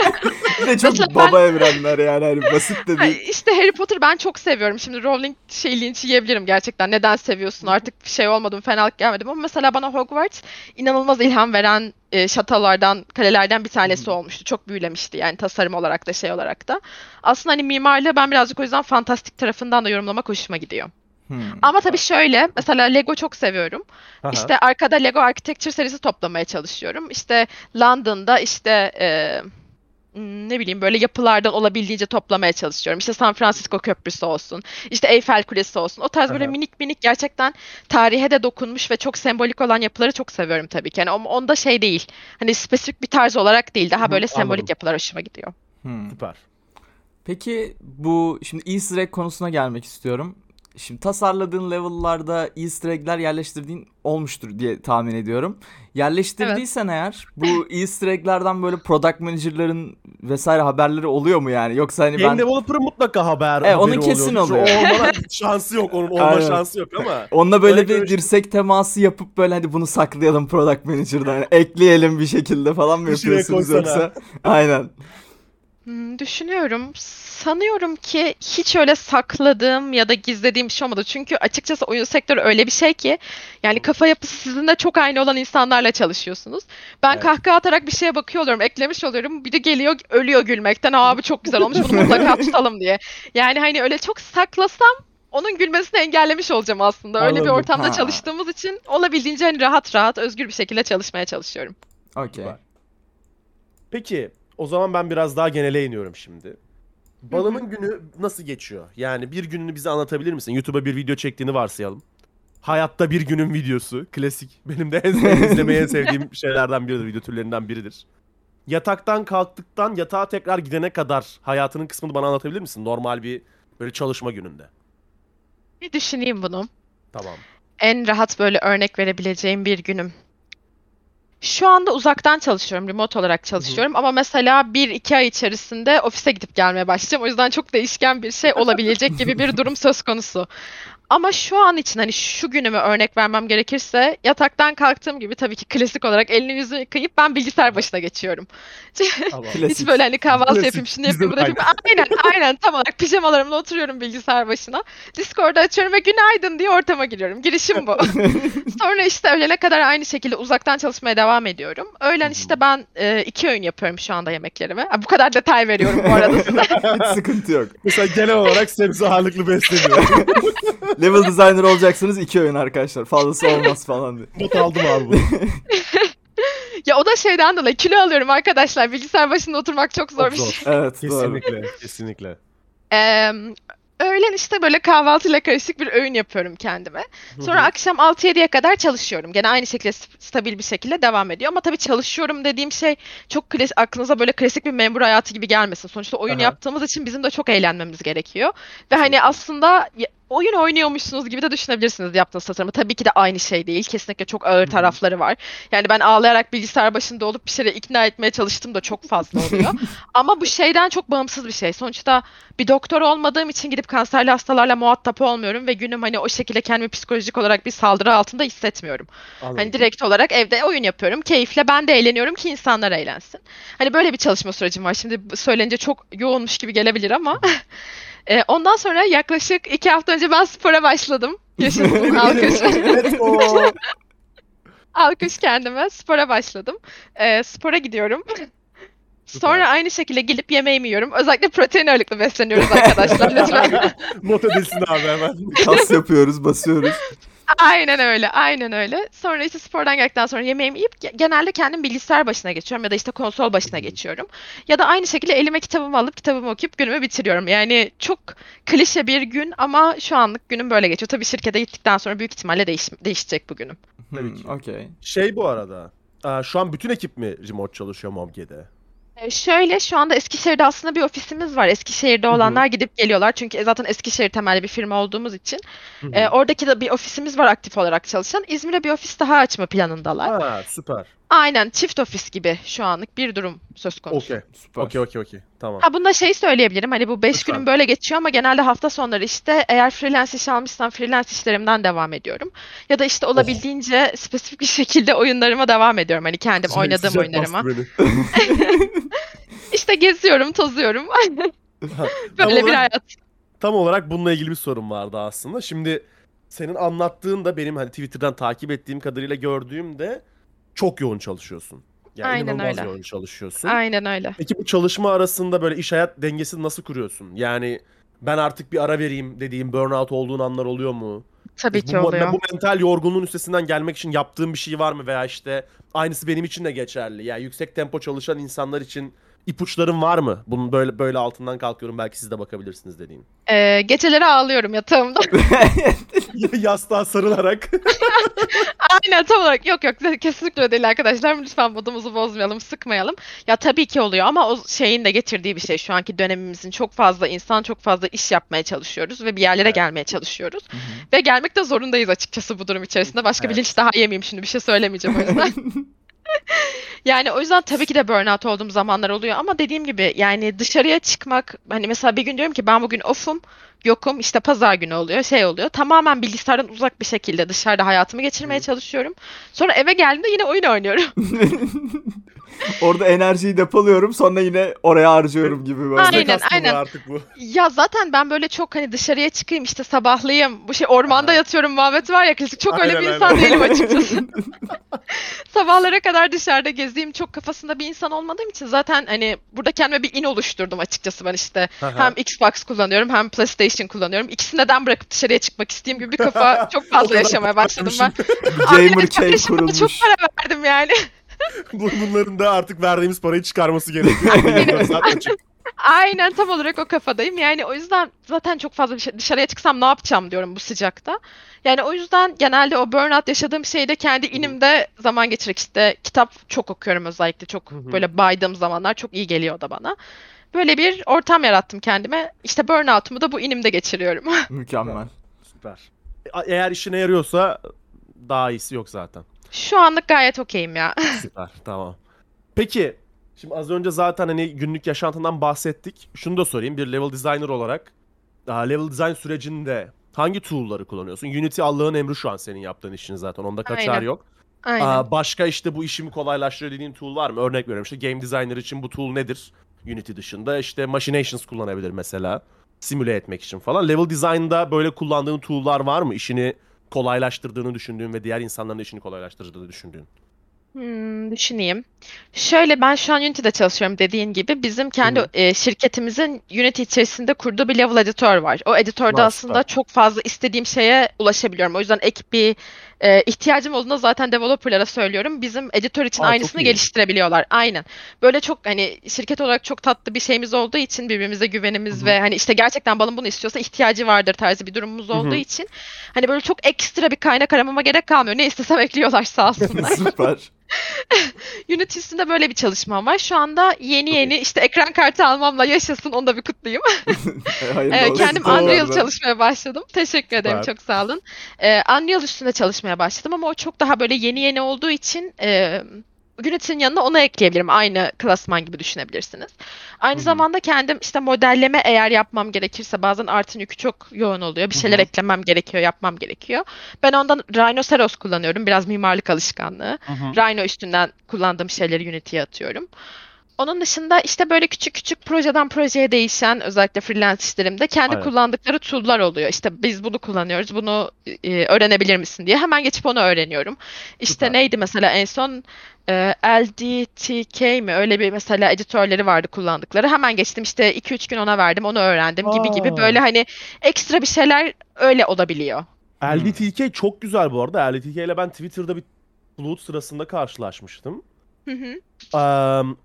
Bir de çok Mesela baba evrenler yani hani basit de değil. İşte Harry Potter ben çok seviyorum. Şimdi Rowling şey linç yiyebilirim gerçekten. Neden seviyorsun? Artık bir şey olmadım, fenalık gelmedim ama mesela bana Hogwarts inanılmaz ilham veren e, şatolardan, kalelerden bir tanesi olmuştu. Çok büyülemişti yani tasarım olarak da şey olarak da. Aslında hani mimarlığı ben birazcık o yüzden fantastik tarafından da yorumlamak hoşuma gidiyor. Hmm. Ama tabii şöyle, mesela Lego çok seviyorum. Aha. İşte arkada Lego Architecture serisi toplamaya çalışıyorum. İşte London'da işte e, ne bileyim böyle yapılardan olabildiğince toplamaya çalışıyorum. İşte San Francisco Köprüsü olsun, işte Eyfel Kulesi olsun. O tarz böyle minik minik gerçekten tarihe de dokunmuş ve çok sembolik olan yapıları çok seviyorum tabii ki. Yani o- onda şey değil. Hani spesifik bir tarz olarak değil. Daha Hı, böyle sembolik anladım. yapılar hoşuma gidiyor. Hmm. Süper. Peki bu şimdi Easter egg konusuna gelmek istiyorum. Şimdi tasarladığın level'larda Easter egg'ler yerleştirdiğin olmuştur diye tahmin ediyorum. Yerleştirdiysen eğer bu Easter egg'lerden böyle product manager'ların vesaire haberleri oluyor mu yani? Yoksa hani Game ben developer'ın mutlaka haber Evet, onun kesin oluyor. oluyor. O olmana şansı yok. Onun olma Aynen. şansı yok ama. onunla böyle Öyle bir dirsek teması yapıp böyle hadi bunu saklayalım product manager'dan hani ekleyelim bir şekilde falan mı yapıyorsunuz yoksa? Aynen. Hmm, düşünüyorum. Sanıyorum ki hiç öyle sakladığım ya da gizlediğim bir şey olmadı. Çünkü açıkçası oyun sektörü öyle bir şey ki yani kafa yapısı sizinle çok aynı olan insanlarla çalışıyorsunuz. Ben Evet. kahkaha atarak bir şeye bakıyor oluyorum, eklemiş oluyorum. Bir de geliyor ölüyor gülmekten. Aa bu çok güzel olmuş bunu mutlaka tutalım diye. Yani hani öyle çok saklasam onun gülmesini engellemiş olacağım aslında. Öyle bir Anladım. ortamda Ha. çalıştığımız için olabildiğince hani rahat rahat özgür bir şekilde çalışmaya çalışıyorum. Okey. Süper. Peki o zaman ben biraz daha genele iniyorum şimdi. Balımın günü nasıl geçiyor? Yani bir gününü bize anlatabilir misin? YouTube'a bir video çektiğini varsayalım. Hayatta bir günün videosu. Klasik. Benim de en sevdiğim, izlemeyi en sevdiğim şeylerden biridir. Video türlerinden biridir. Yataktan kalktıktan yatağa tekrar gidene kadar hayatının kısmını bana anlatabilir misin? Normal bir böyle çalışma gününde. Bir düşüneyim bunu. Tamam. en rahat böyle örnek verebileceğim bir günüm. Şu anda uzaktan çalışıyorum, remote olarak çalışıyorum ama mesela bir iki ay içerisinde ofise gidip gelmeye başlayacağım. O yüzden çok değişken bir şey olabilecek gibi bir durum söz konusu. Ama şu an için hani şu günümü örnek vermem gerekirse yataktan kalktığım gibi tabii ki klasik olarak elini yüzünü yıkayıp ben bilgisayar başına geçiyorum. Tamam. Hiç böyle hani kahvaltı Klasik. yapayım, şunu yapayım, bunu yapayım. Aynen, aynen tam olarak pijamalarımla oturuyorum bilgisayar başına. Discord'u açıyorum ve günaydın diye ortama giriyorum. Girişim bu. Sonra işte öğlene kadar aynı şekilde uzaktan çalışmaya devam ediyorum. Öğlen işte ben e, iki öğün yapıyorum şu anda yemeklerime. Ha, bu kadar detay veriyorum bu arada size. Hiç sıkıntı yok. Mesela genel olarak sebze ağırlıklı besleniyor. Level designer olacaksınız iki oyun arkadaşlar. Fazlası olmaz falan diye. Not aldım abi bunu. ya o da şeyden dolayı kilo alıyorum arkadaşlar. Bilgisayar başında oturmak çok zor Çok bir şey. Evet. Kesinlikle. Kesinlikle. Eee, öğlen işte böyle kahvaltıyla karışık bir öğün yapıyorum kendime. Sonra akşam 6-7'ye kadar çalışıyorum. Gene aynı şekilde stabil bir şekilde devam ediyor. Ama tabii çalışıyorum dediğim şey çok klas- aklınıza böyle klasik bir memur hayatı gibi gelmesin. Sonuçta oyun Aha. yaptığımız için bizim de çok eğlenmemiz gerekiyor. Ve hani aslında oyun oynuyormuşsunuz gibi de düşünebilirsiniz yaptığınız tasarımı. Tabii ki de aynı şey değil. Kesinlikle çok ağır tarafları var. Yani ben ağlayarak bilgisayar başında olup bir şeyleri ikna etmeye çalıştım da çok fazla oluyor. Ama bu şeyden çok bağımsız bir şey. Sonuçta bir doktor olmadığım için gidip kanserli hastalarla muhatap olmuyorum ve günüm hani o şekilde kendimi psikolojik olarak bir saldırı altında hissetmiyorum. Anladım. Hani direkt olarak evde oyun yapıyorum. Keyifle ben de eğleniyorum ki insanlar eğlensin. Hani böyle bir çalışma sürecim var. Şimdi söylenince çok yoğunmuş gibi gelebilir ama. E, ondan sonra yaklaşık iki hafta önce ben spora başladım. Yaşasın alkış. Alkış kendime. Spora başladım. E, spora gidiyorum. Sonra aynı şekilde gelip yemeğimi yiyorum. Özellikle protein ağırlıklı besleniyoruz arkadaşlar lütfen. Not edilsin abi hemen. Kas yapıyoruz, basıyoruz. Aynen öyle, aynen öyle. Sonra işte spordan geldikten sonra yemeğimi yiyip ge- genelde kendim bilgisayar başına geçiyorum ya da işte konsol başına geçiyorum. Ya da aynı şekilde elime kitabımı alıp kitabımı okuyup günümü bitiriyorum. Yani çok klişe bir gün ama şu anlık günüm böyle geçiyor. Tabii şirkete gittikten sonra büyük ihtimalle değiş değişecek bu günüm. Tabii Hmm. Okey. Şey bu arada. aa, Şu an bütün ekip mi remote çalışıyor Momge'de? Ee, Şöyle şu anda Eskişehir'de aslında bir ofisimiz var. Eskişehir'de olanlar gidip geliyorlar. Çünkü zaten Eskişehir temelli bir firma olduğumuz için. E, oradaki de bir ofisimiz var aktif olarak çalışan. İzmir'e bir ofis daha açma planındalar. Ha, süper. Aynen çift ofis gibi şu anlık bir durum söz konusu. Okey. Süper. Okey okey okey. Tamam. Ha bunda şey söyleyebilirim hani bu 5 Lütfen. günüm böyle geçiyor ama genelde hafta sonları işte eğer freelance iş almışsam freelance işlerimden devam ediyorum. Ya da işte olabildiğince spesifik bir şekilde oyunlarıma devam ediyorum. Hani kendim Sıcak oynadığım sıcak oyunlarıma. bastı beni. İşte geziyorum, tozuyorum. Tam Böyle bir olarak- hayat. Tam olarak bununla ilgili bir sorum vardı aslında. Şimdi senin anlattığın da benim hani Twitter'dan takip ettiğim kadarıyla gördüğümde çok yoğun çalışıyorsun. Yani Aynen inanılmaz öyle. yoğun çalışıyorsun. Aynen öyle. Peki bu çalışma arasında böyle iş hayat dengesini nasıl kuruyorsun? Yani ben artık bir ara vereyim dediğim burnout olduğun anlar oluyor mu? Tabii bu, ki oluyor. Bu mental yorgunluğun üstesinden gelmek için yaptığın bir şey var mı? Veya işte aynısı benim için de geçerli. Yani yüksek tempo çalışan insanlar için ipuçların var mı? Bunun böyle böyle altından kalkıyorum belki siz de bakabilirsiniz dediğim. Ee, geceleri ağlıyorum yatağımda. Yastığa sarılarak. Aynen tam olarak yok yok kesinlikle öyle değil arkadaşlar lütfen modumuzu bozmayalım sıkmayalım. Ya tabii ki oluyor ama o şeyin de getirdiği bir şey şu anki dönemimizin çok fazla insan çok fazla iş yapmaya çalışıyoruz ve bir yerlere Evet. gelmeye çalışıyoruz. Ve gelmek de zorundayız açıkçası bu durum içerisinde. Başka bir Evet. linç daha yemeyeyim şimdi bir şey söylemeyeceğim o yüzden. Yani o yüzden tabii ki de burnout olduğum zamanlar oluyor ama dediğim gibi yani dışarıya çıkmak hani mesela bir gün diyorum ki ben bugün off'um yokum işte pazar günü oluyor şey oluyor tamamen bilgisayardan uzak bir şekilde dışarıda hayatımı geçirmeye çalışıyorum. Sonra eve geldiğimde yine oyun oynuyorum. Orada enerjiyi depoluyorum sonra yine oraya harcıyorum gibi böyle. Aynen, aynen. artık bu. Ya zaten ben böyle çok hani dışarıya çıkayım işte sabahlayayım bu şey ormanda yatıyorum muhabbeti var ya klasik çok öyle Aynen, bir insan aynen. değilim açıkçası. Sabahlara kadar dışarıda gezeyim çok kafasında bir insan olmadığım için zaten hani burada kendime bir in oluşturdum açıkçası ben işte hem Xbox kullanıyorum hem PlayStation kullanıyorum. İkisini neden bırakıp dışarıya çıkmak isteyeyim gibi bir kafa çok fazla yaşamaya başladım ben. Gamer kurulmuş. Çok para verdim yani. Bu- Bunların da artık verdiğimiz parayı çıkarması gerekiyor. Açık. Aynen tam olarak o kafadayım. Yani o yüzden zaten çok fazla dışarıya çıksam ne yapacağım diyorum bu sıcakta. Yani o yüzden genelde o burnout yaşadığım şeyde kendi inimde zaman geçirerek işte kitap çok okuyorum özellikle. Çok böyle baydığım zamanlar çok iyi geliyor o da bana. Böyle bir ortam yarattım kendime. İşte burnout'umu da bu inimde geçiriyorum. Mükemmel. Süper. E- Eğer işine yarıyorsa daha iyisi yok zaten. Şu anlık gayet okeyim ya. Süper tamam. Peki şimdi az önce zaten hani günlük yaşantından bahsettik. Şunu da sorayım bir level designer olarak daha level design sürecinde hangi tool'ları kullanıyorsun? Unity Allah'ın emri şu an senin yaptığın işin zaten. Onda kaçar Aynen. yok. Aynen. Aa, başka işte bu işimi kolaylaştırıyor dediğin tool var mı? Örnek veriyorum işte game designer için bu tool nedir? Unity dışında işte machinations kullanabilir mesela. Simüle etmek için falan. Level design'da böyle kullandığın tool'lar var mı? İşini kolaylaştırdığını düşündüğün ve diğer insanların işini kolaylaştırdığını düşündüğün. Hmm, düşüneyim. Şöyle ben şu an Unity'de çalışıyorum dediğin gibi. Bizim kendi Hı e, şirketimizin Unity içerisinde kurduğu bir level editör var. O editörde Aa, aslında çok fazla istediğim şeye ulaşabiliyorum. O yüzden ek bir e, ihtiyacım olduğunda zaten developerlara söylüyorum. Bizim editör için Aa, aynısını geliştirebiliyorlar. Aynen. Böyle çok hani şirket olarak çok tatlı bir şeyimiz olduğu için birbirimize güvenimiz Hı hı. ve hani işte gerçekten balın bunu istiyorsa ihtiyacı vardır tarzı bir durumumuz Hı hı. olduğu için hani böyle çok ekstra bir kaynak aramama gerek kalmıyor. Ne istesem ekliyorlar sağ olsunlar. Süper. Unity üstünde böyle bir çalışmam var. Şu anda yeni Çok yeni işte ekran kartı almamla yaşasın onu da bir kutlayayım. Hayırlı Ee, kendim Unreal çalışmaya başladım. Teşekkür ederim Süper. çok sağ olun. Ee, Unreal üstünde çalışmaya başladım ama o çok daha böyle yeni yeni olduğu için e, Unity'nin yanına onu ekleyebilirim. Aynı klasman gibi düşünebilirsiniz. Aynı Hı hı. zamanda kendim işte modelleme eğer yapmam gerekirse bazen artın yükü çok yoğun oluyor. Bir şeyler hı. eklemem gerekiyor, yapmam gerekiyor. Ben ondan Rhinoceros kullanıyorum. Biraz mimarlık alışkanlığı. Rhino üstünden kullandığım şeyleri Unity'ye atıyorum. Onun dışında işte böyle küçük küçük projeden projeye değişen özellikle freelance işlerimde kendi Evet. kullandıkları tool'lar oluyor. İşte biz bunu kullanıyoruz, bunu e, öğrenebilir misin diye hemen geçip onu öğreniyorum. İşte Süper. neydi mesela en son e, LDTK mi öyle bir mesela editörleri vardı kullandıkları. Hemen geçtim işte 2-3 gün ona verdim, onu öğrendim gibi gibi Aa. böyle hani ekstra bir şeyler öyle olabiliyor. LDTK çok güzel bu arada. LDTK ile ben Twitter'da bir flood sırasında karşılaşmıştım. Hı hı.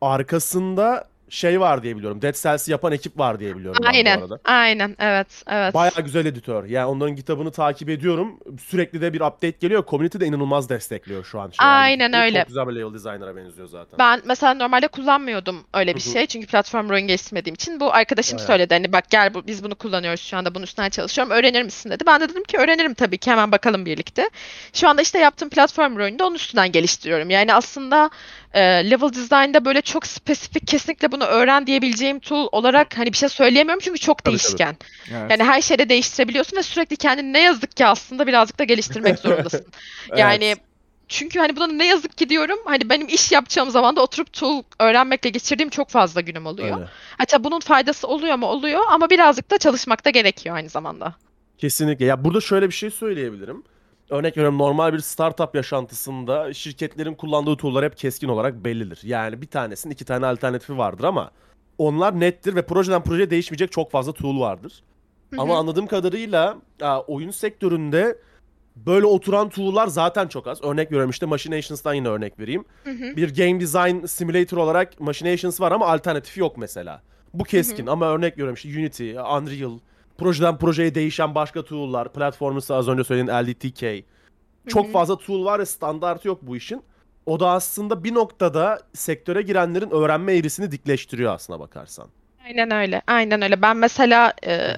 Arkasında şey var diye biliyorum. Dead Cells'i yapan ekip var diye biliyorum ben bu Aynen. arada. Aynen. Evet. Evet. Bayağı güzel editör. Yani onların kitabını takip ediyorum. Sürekli de bir update geliyor. Community de inanılmaz destekliyor şu an. Şey, Aynen LDTK. öyle. Çok güzel bir level designer'a benziyor zaten. Ben mesela normalde kullanmıyordum öyle bir Hı hı. şey. Çünkü platform oyun geliştirmediğim için. Bu arkadaşım Bayağı. söyledi hani bak gel bu, biz bunu kullanıyoruz şu anda bunun üstünden çalışıyorum. Öğrenir misin dedi. Ben de dedim ki öğrenirim tabii ki hemen bakalım birlikte. Şu anda işte yaptığım platform oyunu onun üstünden geliştiriyorum. Yani aslında e, level design'da böyle çok spesifik kesinlikle bunu öğren diyebileceğim tool olarak hani bir şey söyleyemiyorum çünkü çok Tabii, tabii. değişken. Evet. Yani her şeyde değiştirebiliyorsun ve sürekli kendini ne yazık ki aslında birazcık da geliştirmek zorundasın. Yani Evet. çünkü hani buna ne yazık ki diyorum hani benim iş yapacağım zaman da oturup tool öğrenmekle geçirdiğim çok fazla günüm oluyor. Öyle. Hatta bunun faydası oluyor mu? Oluyor ama birazcık da çalışmak da gerekiyor aynı zamanda. Kesinlikle. Ya burada şöyle bir şey söyleyebilirim. Örnek veriyorum normal bir startup yaşantısında şirketlerin kullandığı tool'lar hep keskin olarak bellidir. Yani bir tanesinin iki tane alternatifi vardır ama onlar nettir ve projeden projeye değişmeyecek çok fazla tool vardır. Hı Ama anladığım kadarıyla oyun sektöründe böyle oturan tool'lar zaten çok az. Örnek veriyorum işte Machinations'tan yine örnek vereyim. Hı hı. Bir game design simulator olarak Machinations var ama alternatifi yok mesela. Bu keskin ama örnek veriyorum işte Unity, Unreal, projeden projeye değişen başka tool'lar, Platformers az önce söylediğin LDTK. Çok fazla tool var ve standartı yok bu işin. O da aslında bir noktada sektöre girenlerin öğrenme eğrisini dikleştiriyor aslına bakarsan. Aynen öyle. Aynen öyle. Ben mesela e.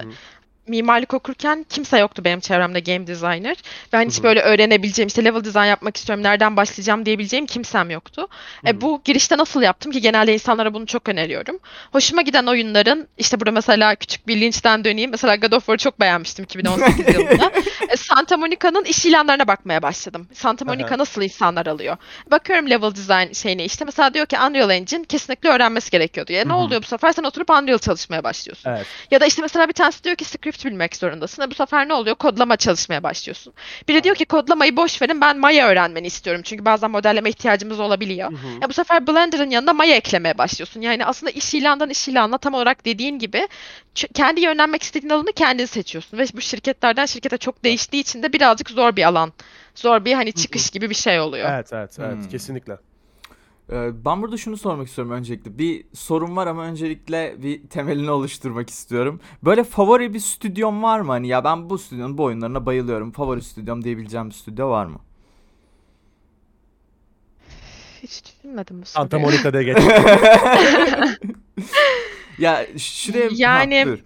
mimarlık okurken kimse yoktu benim çevremde game designer. Ben hiç Hı hı. böyle öğrenebileceğim işte level design yapmak istiyorum, nereden başlayacağım diyebileceğim kimsem yoktu. E, bu girişte nasıl yaptım ki genelde insanlara bunu çok öneriyorum. Hoşuma giden oyunların işte burada mesela küçük bir linçten döneyim. Mesela God of War'ı çok beğenmiştim 2018 yılında. E, Santa Monica'nın iş ilanlarına bakmaya başladım. Santa Monica Aha. nasıl insanlar alıyor? Bakıyorum level design şeyine işte mesela diyor ki Unreal Engine kesinlikle öğrenmesi gerekiyordu. Ya ne Hı hı. oluyor bu sefer? Sen oturup Unreal çalışmaya başlıyorsun. Evet. Ya da işte mesela bir tanesi diyor ki script bilmek zorundasın. E bu sefer ne oluyor? Kodlama çalışmaya başlıyorsun. Biri diyor ki kodlamayı boş verin ben Maya öğrenmeni istiyorum. Çünkü bazen modelleme ihtiyacımız olabiliyor. Hı hı. Ya bu sefer Blender'ın yanına Maya eklemeye başlıyorsun. Yani aslında iş ilandan iş ilanına tam olarak dediğin gibi ç- kendi yönlenmek istediğin alanı kendin seçiyorsun. Ve bu şirketlerden şirkete çok değiştiği için de birazcık zor bir alan. Zor bir hani çıkış gibi bir şey oluyor. Evet, evet, evet. Hmm. Kesinlikle. Ee, Ben burada şunu sormak istiyorum öncelikle. Bir sorun var ama öncelikle bir temelini oluşturmak istiyorum. Böyle favori bir stüdyom var mı? Hani ya ben bu stüdyonun bu oyunlarına bayılıyorum. Favori stüdyom diyebileceğim bir stüdyo var mı? Hiç düşünmedim bu Santa soruyu. Monica'da geç. Ya şuraya Ha, Yani- dur.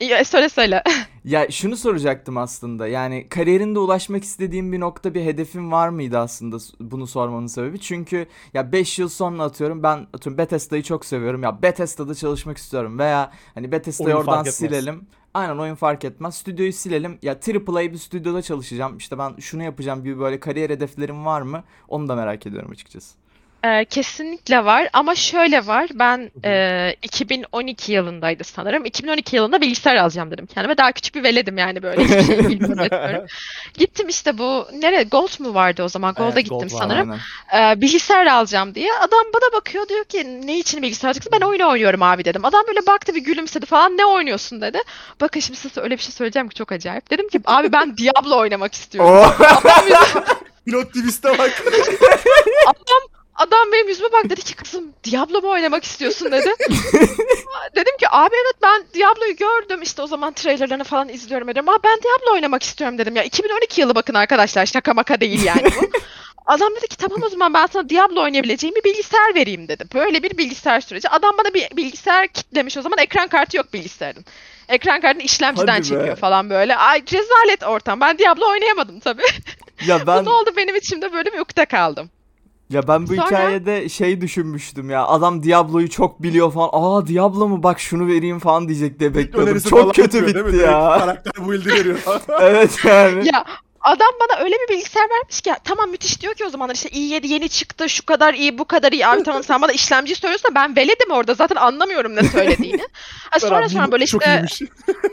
Ya, söyle söyle. Ya şunu soracaktım aslında. Yani kariyerinde ulaşmak istediğin bir nokta, bir hedefin var mıydı aslında bunu sormanın sebebi? Çünkü ya 5 yıl sonra atıyorum ben atıyorum Bethesda'yı çok seviyorum. Ya Bethesda'da çalışmak istiyorum veya hani Bethesda'yı oradan silelim. Aynen oyun fark etmez. Stüdyoyu silelim. Ya AAA bir stüdyoda çalışacağım. İşte ben şunu yapacağım gibi böyle kariyer hedeflerim var mı? Onu da merak ediyorum açıkçası. Ee, kesinlikle var ama şöyle var. Ben e, 2012 yılındaydı sanırım. 2012 yılında bilgisayar alacağım dedim kendime. Daha küçük bir veledim yani böyle hiçbir şey bilmiyorum etmiyorum. Gittim işte bu nere Gold mu vardı o zaman? Gold'a Evet, gittim Gold var, sanırım. Ee, bilgisayar alacağım diye. Adam bana bakıyor diyor ki ne için bilgisayar alacaksın? Ben oyun oynuyorum abi dedim. Adam böyle baktı bir gülümsedi falan. Ne oynuyorsun dedi. Bakın şimdi size öyle bir şey söyleyeceğim ki çok acayip. Dedim ki abi ben Diablo oynamak istiyorum. Yüzüme- Pilot twist'e bak. Adam benim yüzüme bak dedi ki kızım Diablo mu oynamak istiyorsun dedi. Dedim ki abi evet ben Diablo'yu gördüm işte o zaman trailerlarını falan izliyorum dedim. Ama ben Diablo oynamak istiyorum dedim ya. 2012 yılı bakın arkadaşlar şaka maka değil yani bu. Adam dedi ki tamam o zaman ben sana Diablo oynayabileceğim bir bilgisayar vereyim dedi. Böyle bir bilgisayar süreci. Adam bana bir bilgisayar kitlemiş o zaman ekran kartı yok bilgisayarın. Ekran kartını işlemciden Hadi be. çekiyor falan böyle. Ay rezalet ortam. Ben Diablo oynayamadım tabii. Ya ben Bu da oldu benim içimde böyle bir ukde kaldım. Ya ben bu Sonra- hikayede şey düşünmüştüm ya. Adam Diablo'yu çok biliyor falan. Aa Diablo mu bak şunu vereyim falan diyecek diye bekliyordum. Önerisi falan Çok kötü değil mi? bitti Direkt ya. Karakter build'i veriyor. evet yani. Ya adam bana öyle bir bilgisayar vermiş ki tamam müthiş diyor ki o zamanlar işte i7 yeni çıktı şu kadar iyi bu kadar iyi abi tamam sen bana işlemci söylüyorsun ben veledim orada zaten anlamıyorum ne söylediğini. Ha, sonra sonra böyle işte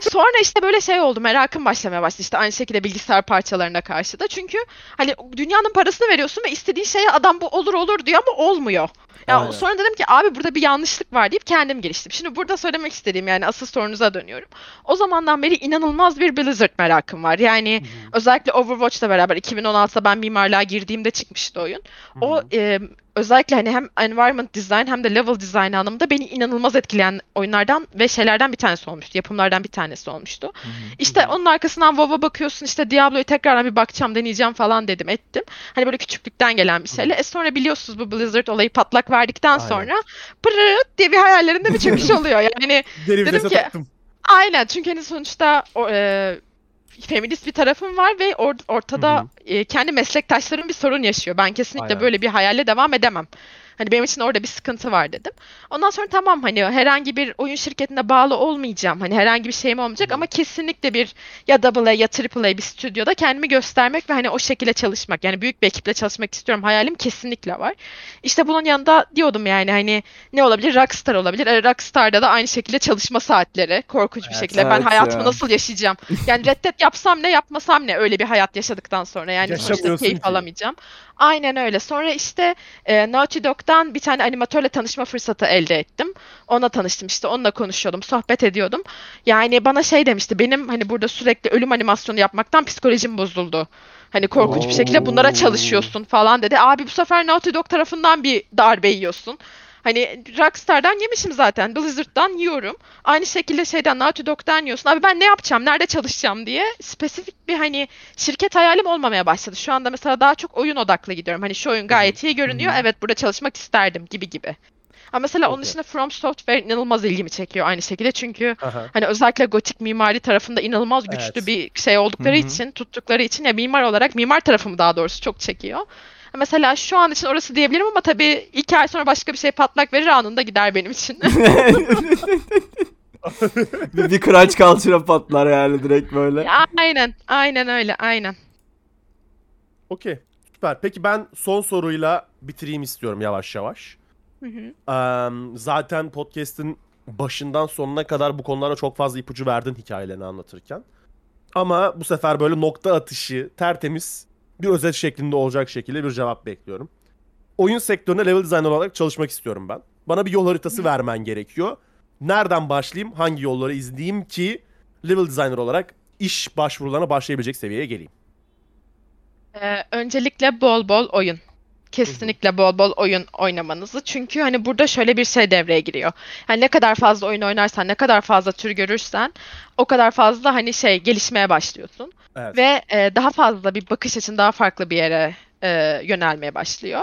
sonra işte böyle şey oldu merakım başlamaya başladı işte aynı şekilde bilgisayar parçalarına karşı da çünkü hani dünyanın parasını veriyorsun ve istediğin şeye adam bu olur olur diyor ama olmuyor. Ya Aynen. sonra dedim ki abi burada bir yanlışlık var deyip kendim geliştim. Şimdi burada söylemek istediğim yani asıl sorunuza dönüyorum. O zamandan beri inanılmaz bir Blizzard merakım var. Yani özellikle Overwatch'la beraber 2016'da ben mimarlığa girdiğimde çıkmıştı oyun. O e, özellikle hani hem environment design hem de level design anlamında beni inanılmaz etkileyen oyunlardan ve şeylerden bir tanesi olmuştu. Yapımlardan bir tanesi olmuştu. İşte onun arkasından WoW'a bakıyorsun işte Diablo'ya tekrardan bir bakacağım deneyeceğim falan dedim ettim. Hani böyle küçüklükten gelen bir şeyle. E sonra biliyorsunuz bu Blizzard olayı patlak verdikten Aynen. sonra pırırt diye bir hayallerinde bir çöküş oluyor. Yani Dedim ki- taktım. aynen çünkü hani sonuçta o, e, feminist bir tarafım var ve or- ortada Hı hı. e, kendi meslektaşlarım bir sorun yaşıyor. Ben kesinlikle Aynen. böyle bir hayalle devam edemem. Hani benim için orada bir sıkıntı var dedim. Ondan sonra tamam hani herhangi bir oyun şirketine bağlı olmayacağım. Hani herhangi bir şeyim olmayacak ama kesinlikle bir ya AA ya AAA bir stüdyoda kendimi göstermek ve hani o şekilde çalışmak. Yani büyük bir ekiple çalışmak istiyorum. Hayalim kesinlikle var. İşte bunun yanında diyordum yani hani ne olabilir? Rockstar olabilir. E, Rockstar'da da aynı şekilde çalışma saatleri. Korkunç bir Evet. şekilde. Ben Evet hayatımı ya. nasıl yaşayacağım? Yani reddet yapsam ne yapmasam ne öyle bir hayat yaşadıktan sonra. Yani sonuçta keyif ki. alamayacağım. Aynen öyle. Sonra işte e, Naughty Dog'dan bir tane animatörle tanışma fırsatı elde ettim. Onunla tanıştım işte. Onunla konuşuyordum, sohbet ediyordum. Yani bana şey demişti. Benim hani burada sürekli ölüm animasyonu yapmaktan psikolojim bozuldu. Hani korkunç bir şekilde bunlara çalışıyorsun falan dedi. Abi bu sefer Naughty Dog tarafından bir darbe yiyorsun. Hani Rockstar'dan yemişim zaten. Blizzard'dan yiyorum. Aynı şekilde şeyden Naughty Dog'dan yiyorsun. Abi ben ne yapacağım, nerede çalışacağım diye spesifik bir hani şirket hayalim olmamaya başladı. Şu anda mesela daha çok oyun odaklı gidiyorum. Hani şu oyun gayet iyi görünüyor. Evet burada çalışmak isterdim gibi gibi. Ama mesela onun Okey. dışında From Software inanılmaz ilgimi çekiyor aynı şekilde. Çünkü Aha. hani özellikle gotik mimari tarafında inanılmaz güçlü Evet. bir şey oldukları Hı hı. için, tuttukları için ya mimar olarak mimar tarafımı daha doğrusu çok çekiyor. Mesela şu an için orası diyebilirim ama tabii iki ay sonra başka bir şey patlak verir anında gider benim için. bir, bir crunch culture'a patlar yani direkt böyle. aynen, aynen öyle, aynen. Okey. Süper. Peki ben son soruyla bitireyim istiyorum yavaş yavaş. Hı hı. Eee, zaten podcast'in başından sonuna kadar bu konulara çok fazla ipucu verdin hikayelerini anlatırken. Ama bu sefer böyle nokta atışı, tertemiz bir özet şeklinde olacak şekilde bir cevap bekliyorum. Oyun sektöründe level designer olarak çalışmak istiyorum ben. Bana bir yol haritası vermen gerekiyor. Nereden başlayayım, hangi yolları izleyeyim ki level designer olarak iş başvurularına başlayabilecek seviyeye geleyim. Ee, öncelikle bol bol oyun. Kesinlikle bol bol oyun oynamanızı. Çünkü hani burada şöyle bir şey devreye giriyor. Hani ne kadar fazla oyun oynarsan, ne kadar fazla tür görürsen o kadar fazla hani şey gelişmeye başlıyorsun. Evet. Ve e, daha fazla bir bakış açın daha farklı bir yere e, yönelmeye başlıyor.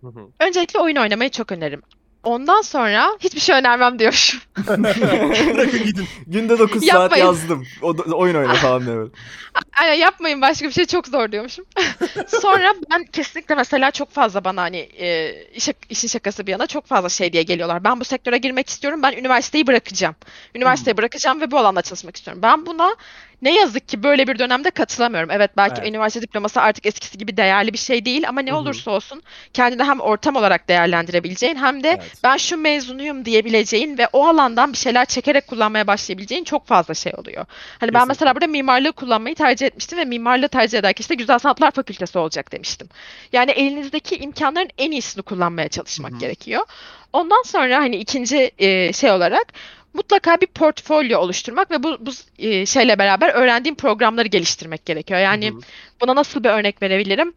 Hı hı. Öncelikle oyun oynamayı çok öneririm. Ondan sonra hiçbir şey önermem diyor. Bırakın gidin. Günde 9 saat Yapmayın. yazdım. O oyun oyna falan diye böyle. Aynen yapmayın başka bir şey çok zor diyormuşum. Sonra ben kesinlikle mesela çok fazla bana hani e, işe, işin şakası bir yana çok fazla şey diye geliyorlar. Ben bu sektöre girmek istiyorum. Ben üniversiteyi bırakacağım. Üniversiteyi bırakacağım ve bu alanda çalışmak istiyorum. Ben buna ne yazık ki böyle bir dönemde katılamıyorum. Evet belki Evet. üniversite diploması artık eskisi gibi değerli bir şey değil ama ne olursa olsun kendini hem ortam olarak değerlendirebileceğin hem de Evet. ben şu mezunuyum diyebileceğin ve o alandan bir şeyler çekerek kullanmaya başlayabileceğin çok fazla şey oluyor. Hani ben Kesinlikle. mesela burada mimarlığı kullanmayı tercih etmiştim ve mimarlığı tercih ederken işte Güzel Sanatlar Fakültesi olacak demiştim. Yani elinizdeki imkanların en iyisini kullanmaya çalışmak Hı hı. gerekiyor. Ondan sonra hani ikinci e, şey olarak mutlaka bir portfolyo oluşturmak ve bu, bu e, şeyle beraber öğrendiğim programları geliştirmek gerekiyor. Yani Hı hı. buna nasıl bir örnek verebilirim?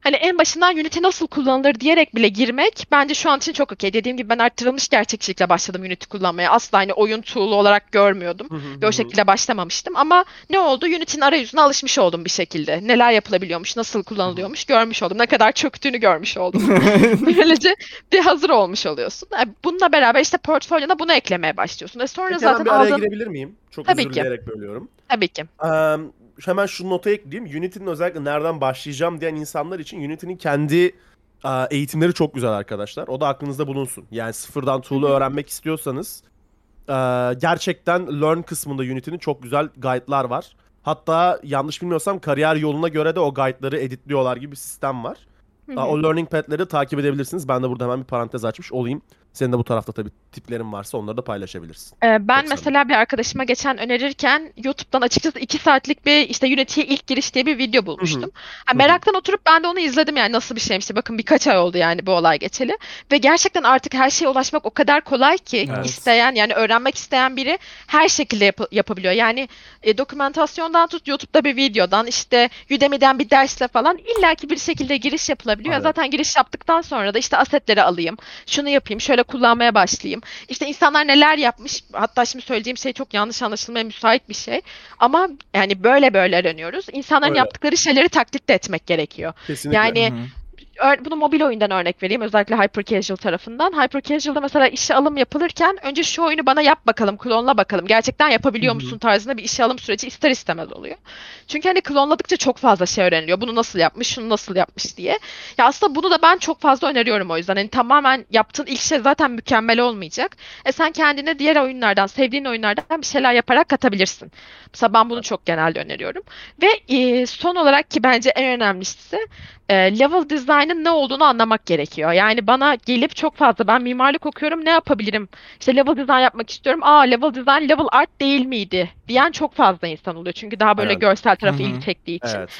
Hani en başından Unity nasıl kullanılır diyerek bile girmek bence şu an için çok okey. Dediğim gibi ben arttırılmış gerçekçilikle başladım Unity kullanmaya. Asla hani oyun tool'u olarak görmüyordum. Ve o şekilde başlamamıştım. Ama ne oldu? Unity'nin arayüzüne alışmış oldum bir şekilde. Neler yapılabiliyormuş, nasıl kullanılıyormuş görmüş oldum. Ne kadar çöktüğünü görmüş oldum. Böylece bir hazır olmuş oluyorsun. E, Bununla beraber işte portfolyona bunu eklemeye başlıyorsun. E sonra Peki zaten bir araya aldığın... girebilir miyim? Çok Tabii özür ki. dileyerek bölüyorum. Tabii ki. Eee, hemen şu nota ekleyeyim. Unity'nin özellikle nereden başlayacağım diyen insanlar için Unity'nin kendi eee, eğitimleri çok güzel arkadaşlar. O da aklınızda bulunsun. Yani sıfırdan tool'u öğrenmek istiyorsanız eee, gerçekten learn kısmında Unity'nin çok güzel guide'lar var. Hatta yanlış bilmiyorsam kariyer yoluna göre de o guide'ları editliyorlar gibi bir sistem var. Hı. O learning pad'leri takip edebilirsiniz. Ben de burada hemen bir parantez açmış olayım. Senin de bu tarafta tabii tiplerin varsa onları da paylaşabilirsin. Ee, ben Çok mesela bir arkadaşıma geçen önerirken YouTube'dan açıkçası 2 saatlik bir işte Unity'ye ilk giriş diye bir video bulmuştum. Ha, hı. meraktan oturup ben de onu izledim yani nasıl bir şeymiş. Bakın birkaç ay oldu yani bu olay geçeli. Ve gerçekten artık her şeye ulaşmak o kadar kolay ki Evet. isteyen yani öğrenmek isteyen biri her şekilde yap- yapabiliyor. Yani e, dokümantasyondan tut YouTube'da bir videodan işte Udemy'den bir dersle falan illaki bir şekilde giriş yapılabiliyor. Aynen. Zaten giriş yaptıktan sonra da işte asetleri alayım, şunu yapayım, şöyle kullanmaya başlayayım. İşte insanlar neler yapmış. Hatta şimdi söyleyeceğim şey çok yanlış anlaşılmaya müsait bir şey. Ama yani böyle böyle öğreniyoruz. İnsanların Öyle. yaptıkları şeyleri taklit de etmek gerekiyor. Kesinlikle. Yani Hı hı. Ör- bunu mobil oyundan örnek vereyim. Özellikle Hyper Casual tarafından. Hyper Casual'da mesela işe alım yapılırken önce şu oyunu bana yap bakalım, klonla bakalım. Gerçekten yapabiliyor musun tarzında bir işe alım süreci ister istemez oluyor. Çünkü hani klonladıkça çok fazla şey öğreniliyor. Bunu nasıl yapmış, şunu nasıl yapmış diye. Ya aslında bunu da ben çok fazla öneriyorum o yüzden. Hani tamamen yaptığın ilk şey zaten mükemmel olmayacak. E sen kendine diğer oyunlardan, sevdiğin oyunlardan bir şeyler yaparak katabilirsin. Mesela ben bunu çok genelde öneriyorum. Ve e, son olarak ki bence en önemlisi e, level design'ın ne olduğunu anlamak gerekiyor. Yani bana gelip çok fazla ben mimarlık okuyorum ne yapabilirim? İşte level design yapmak istiyorum. Aa level design level art değil miydi? Diyen çok fazla insan oluyor. Çünkü daha böyle Aynen. görsel tarafı ilgi çektiği için. Evet.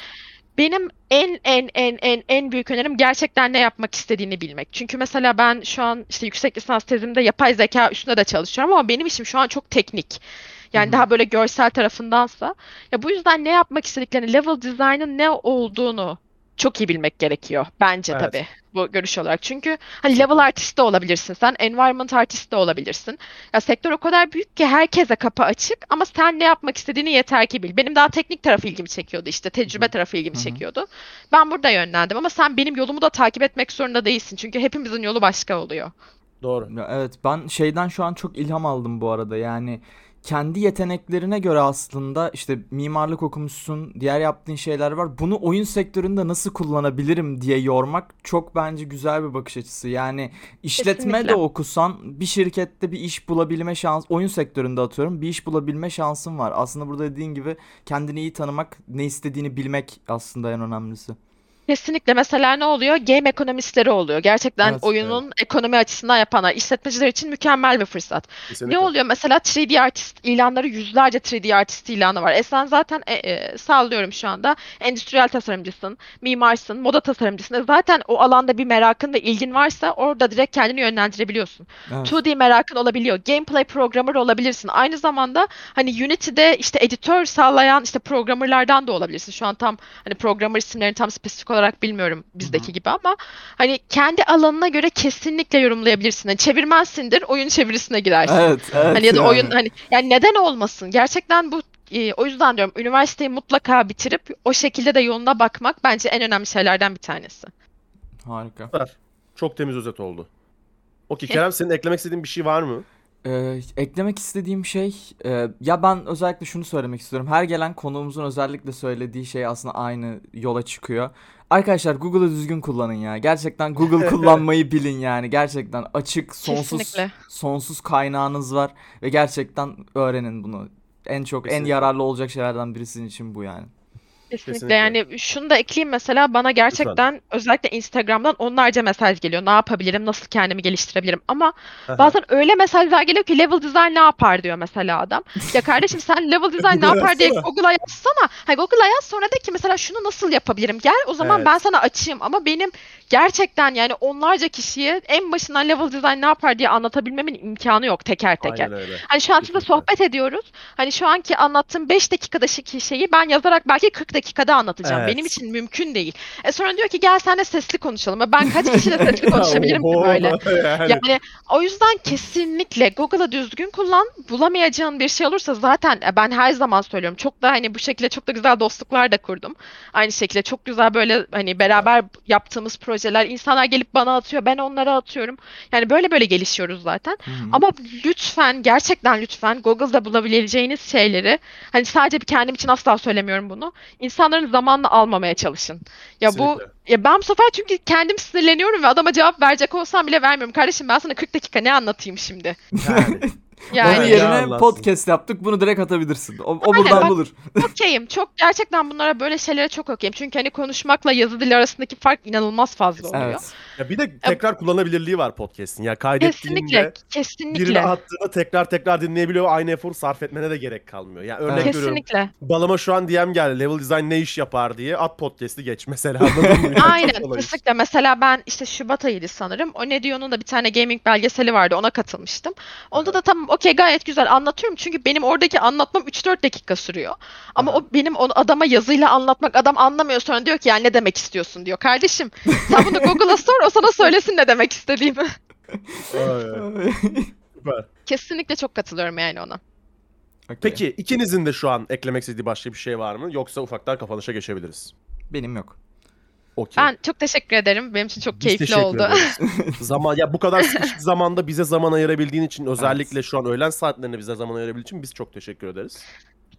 Benim en en en en en büyük önerim gerçekten ne yapmak istediğini bilmek. Çünkü mesela ben şu an işte yüksek lisans tezimde yapay zeka üstünde de çalışıyorum ama benim işim şu an çok teknik. Yani daha böyle görsel tarafındansa. Ya bu yüzden ne yapmak istediklerini, level design'ın ne olduğunu çok iyi bilmek gerekiyor bence Evet. tabii bu görüş olarak. Çünkü hani level artist de olabilirsin sen, environment artist de olabilirsin. Ya sektör o kadar büyük ki herkese kapı açık ama sen ne yapmak istediğini yeter ki bil. Benim daha teknik tarafı ilgimi çekiyordu işte, tecrübe tarafı ilgimi çekiyordu. Ben burada yönlendim ama sen benim yolumu da takip etmek zorunda değilsin. Çünkü hepimizin yolu başka oluyor. Doğru. Ya evet ben şeyden şu an çok ilham aldım bu arada yani kendi yeteneklerine göre aslında işte mimarlık okumuşsun diğer yaptığın şeyler var bunu oyun sektöründe nasıl kullanabilirim diye yormak çok bence güzel bir bakış açısı yani işletme de Kesinlikle. okusan bir şirkette bir iş bulabilme şans oyun sektöründe atıyorum bir iş bulabilme şansın var aslında burada dediğin gibi kendini iyi tanımak ne istediğini bilmek aslında en önemlisi. Kesinlikle. Mesela ne oluyor? Game ekonomistleri oluyor. Gerçekten Evet, oyunun ekonomi açısından yapanlar. İşletmeciler için mükemmel bir fırsat. Kesinlikle. Ne oluyor? Mesela 3D artist ilanları yüzlerce 3D artist ilanı var. E sen zaten e, e, sallıyorum şu anda endüstriyel tasarımcısın, mimarsın, moda tasarımcısın. E zaten o alanda bir merakın ve ilgin varsa orada direkt kendini yönlendirebiliyorsun. Evet. 2D merakın olabiliyor. Gameplay programmer olabilirsin. Aynı zamanda hani Unity'de işte editör sağlayan işte programmerlardan da olabilirsin. Şu an tam hani programmer isimlerini tam spesifik olarak bilmiyorum bizdeki gibi ama hani kendi alanına göre kesinlikle yorumlayabilirsin. Hani çevirmensindir, oyun çevirisine girersin. Evet, evet Hani ya da yani. oyun hani yani neden olmasın? Gerçekten bu e, o yüzden diyorum üniversiteyi mutlaka bitirip o şekilde de yoluna bakmak bence en önemli şeylerden bir tanesi. Harika. Çok temiz özet oldu. Okey Kerem senin eklemek istediğin bir şey var mı? Ee, eklemek istediğim şey e, ya ben özellikle şunu söylemek istiyorum. Her gelen konuğumuzun özellikle söylediği şey aslında aynı yola çıkıyor. Arkadaşlar Google'ı düzgün kullanın ya. Gerçekten Google kullanmayı bilin yani. Gerçekten açık, sonsuz Kesinlikle. sonsuz kaynağınız var ve gerçekten öğrenin bunu. En çok en Kesinlikle. yararlı olacak şeylerden birisinin için bu yani. Kesinlikle. Kesinlikle. Yani şunu da ekleyeyim mesela bana gerçekten özellikle Instagram'dan onlarca mesaj geliyor. Ne yapabilirim? Nasıl kendimi geliştirebilirim? Ama bazen öyle mesajlar geliyor ki level design ne yapar diyor mesela adam. Ya kardeşim sen level design ne yapar diye. Google'a yazsana. Hayır Google'a yaz sonra de ki mesela şunu nasıl yapabilirim? Gel o zaman Evet. ben sana açayım. Ama benim gerçekten yani onlarca kişiye en başından level design ne yapar diye anlatabilmemin imkanı yok teker teker. Aynen öyle. Hani şu an sizinle sohbet ediyoruz. Hani şu anki anlattığım 5 dakikadaki şeyi ben yazarak belki 40 dakikada anlatacağım. Evet. Benim için mümkün değil. E sonra diyor ki gel seninle sesli konuşalım. E Ben kaç kişiyle sesli konuşabilirim ki böyle? yani. Yani o yüzden kesinlikle Google'ı düzgün kullan. Bulamayacağın bir şey olursa zaten e, ben her zaman söylüyorum. Çok da hani bu şekilde çok da güzel dostluklar da kurdum. Aynı şekilde çok güzel böyle hani beraber yaptığımız projeler. insanlar gelip bana atıyor. Ben onlara atıyorum. Yani böyle böyle gelişiyoruz zaten. Hı hı. Ama lütfen gerçekten lütfen Google'da bulabileceğiniz şeyleri hani sadece bir kendim için asla söylemiyorum bunu. İnsanların zamanla almamaya çalışın. Ya bu Kesinlikle. ya ben bu sefer çünkü kendim sinirleniyorum ve adama cevap verecek olsam bile vermiyorum. Kardeşim ben sana 40 dakika ne anlatayım şimdi? Yani. Onun Yani- Yani yerine anlatsın. podcast yaptık. Bunu direkt atabilirsin. O, o Aynen, buradan bak- bulur. okeyim. Çok gerçekten bunlara böyle şeylere çok okeyim. Çünkü hani konuşmakla yazı dili arasındaki fark inanılmaz fazla oluyor. Evet. Ya bir de tekrar kullanabilirliği var podcast'in. Ya kaydettiğinde Kesinlikle, kesinlikle. attığında tekrar tekrar dinleyebiliyor. Aynı efor sarf etmene de gerek kalmıyor. Ya örnek Evet. veriyorum. Kesinlikle. Balama şu an DM geldi. Level Design ne iş yapar diye. At podcast'i geç mesela. Aynen kesinlikle. Mesela ben işte Şubat ayıydı sanırım. O ne diyor'nun da bir tane gaming belgeseli vardı. Ona katılmıştım. Onda da tamam okey gayet güzel anlatıyorum. Çünkü benim oradaki anlatmam 3-4 dakika sürüyor. Ama o benim onu adama yazıyla anlatmak adam anlamıyor sonra diyor ki yani ne demek istiyorsun diyor. Kardeşim sen bunu Google'a sor o sana söylesin ne demek istediğimi. Süper. Kesinlikle çok katılıyorum yani ona. Okey. Peki ikinizin de şu an eklemek istediği başka bir şey var mı? Yoksa ufaktan kapanışa geçebiliriz. Benim yok. Okey. Ben çok teşekkür ederim. Benim için çok Biz keyifli teşekkür oldu. ederiz. zaman ya bu kadar sıkışık zamanda bize zaman ayırabildiğin için özellikle şu an öğlen saatlerinde bize zaman ayırabildiğin için biz çok teşekkür ederiz.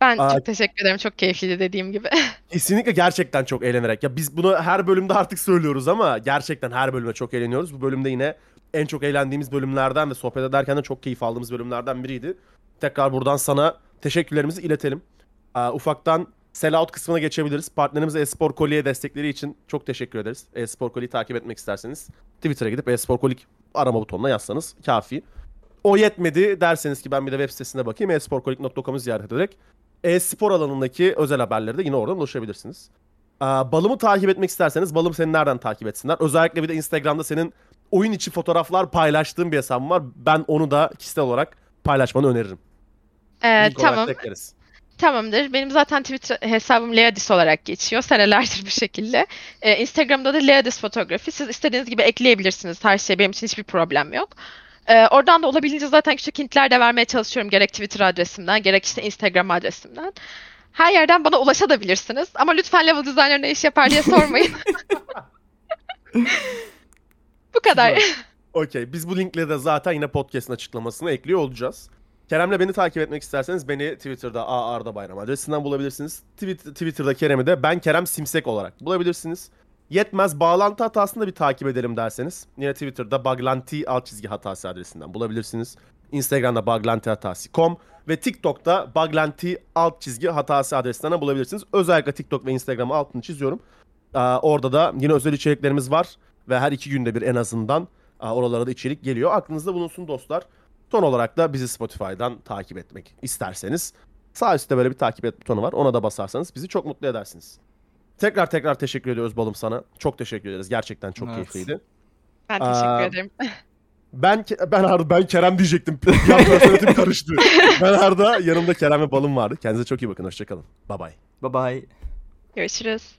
Ben Aa, çok teşekkür ederim. Çok keyifliydi dediğim gibi. Kesinlikle gerçekten çok eğlenerek. Ya biz bunu her bölümde artık söylüyoruz ama gerçekten her bölümde çok eğleniyoruz. Bu bölümde yine en çok eğlendiğimiz bölümlerden ve sohbet ederken de çok keyif aldığımız bölümlerden biriydi. Tekrar buradan sana teşekkürlerimizi iletelim. Aa, ufaktan sellout kısmına geçebiliriz. Partnerimiz Espor Koli'ye destekleri için çok teşekkür ederiz. Espor Koli'yi takip etmek isterseniz Twitter'a gidip Espor Koli arama butonuna yazsanız kafi. O yetmedi derseniz ki ben bir de web sitesine bakayım. esporkolik.com'u ziyaret ederek e-spor alanındaki özel haberleri de yine oradan ulaşabilirsiniz. Balım'ı takip etmek isterseniz Balım seni nereden takip etsinler? Özellikle bir de Instagram'da senin oyun içi fotoğraflar paylaştığın bir hesabın var. Ben onu da kişisel olarak paylaşmanı öneririm. Ee, Link tamam. ekleriz. Tamamdır. Benim zaten Twitter hesabım Leadis olarak geçiyor. Senelerdir bu şekilde. Ee, Instagram'da da Leadis fotoğrafı. Siz istediğiniz gibi ekleyebilirsiniz her şey. Benim için hiçbir problem yok. Ee, oradan da olabildiğince zaten küçük hintler de vermeye çalışıyorum. Gerek Twitter adresimden, gerek işte Instagram adresimden. Her yerden bana ulaşabilirsiniz. Ama lütfen level designer ne iş yapar diye sormayın. bu kadar. Okey. Biz bu linkleri de zaten yine podcast'ın açıklamasına ekliyor olacağız. Kerem'le beni takip etmek isterseniz beni Twitter'da A Arda Bayram adresinden bulabilirsiniz. Tweet- Twitter'da Kerem'i de ben Kerem Simsek olarak bulabilirsiniz. Yetmez bağlantı hatasını da bir takip edelim derseniz yine Twitter'da baglanti alt çizgi hatası adresinden bulabilirsiniz. Instagram'da baglantihatası.com ve TikTok'ta baglanti alt çizgi hatası adresinden bulabilirsiniz. Özellikle TikTok ve Instagram'ı altını çiziyorum. Aa, orada da yine özel içeriklerimiz var ve her iki günde bir en azından aa, oralara da içerik geliyor. Aklınızda bulunsun dostlar. Son olarak da bizi Spotify'dan takip etmek isterseniz sağ üstte böyle bir takip et butonu var. Ona da basarsanız bizi çok mutlu edersiniz. Tekrar tekrar teşekkür ediyoruz Balım sana. Çok teşekkür ederiz. Gerçekten çok Evet. keyifliydi. Ben teşekkür Aa, ederim. Ben Ke- ben Arda ben Kerem diyecektim. An personelim karıştı. Ben Arda yanımda Kerem ve Balım vardı. Kendinize çok iyi bakın. Hoşçakalın. Bye bye. Bye bye. Görüşürüz.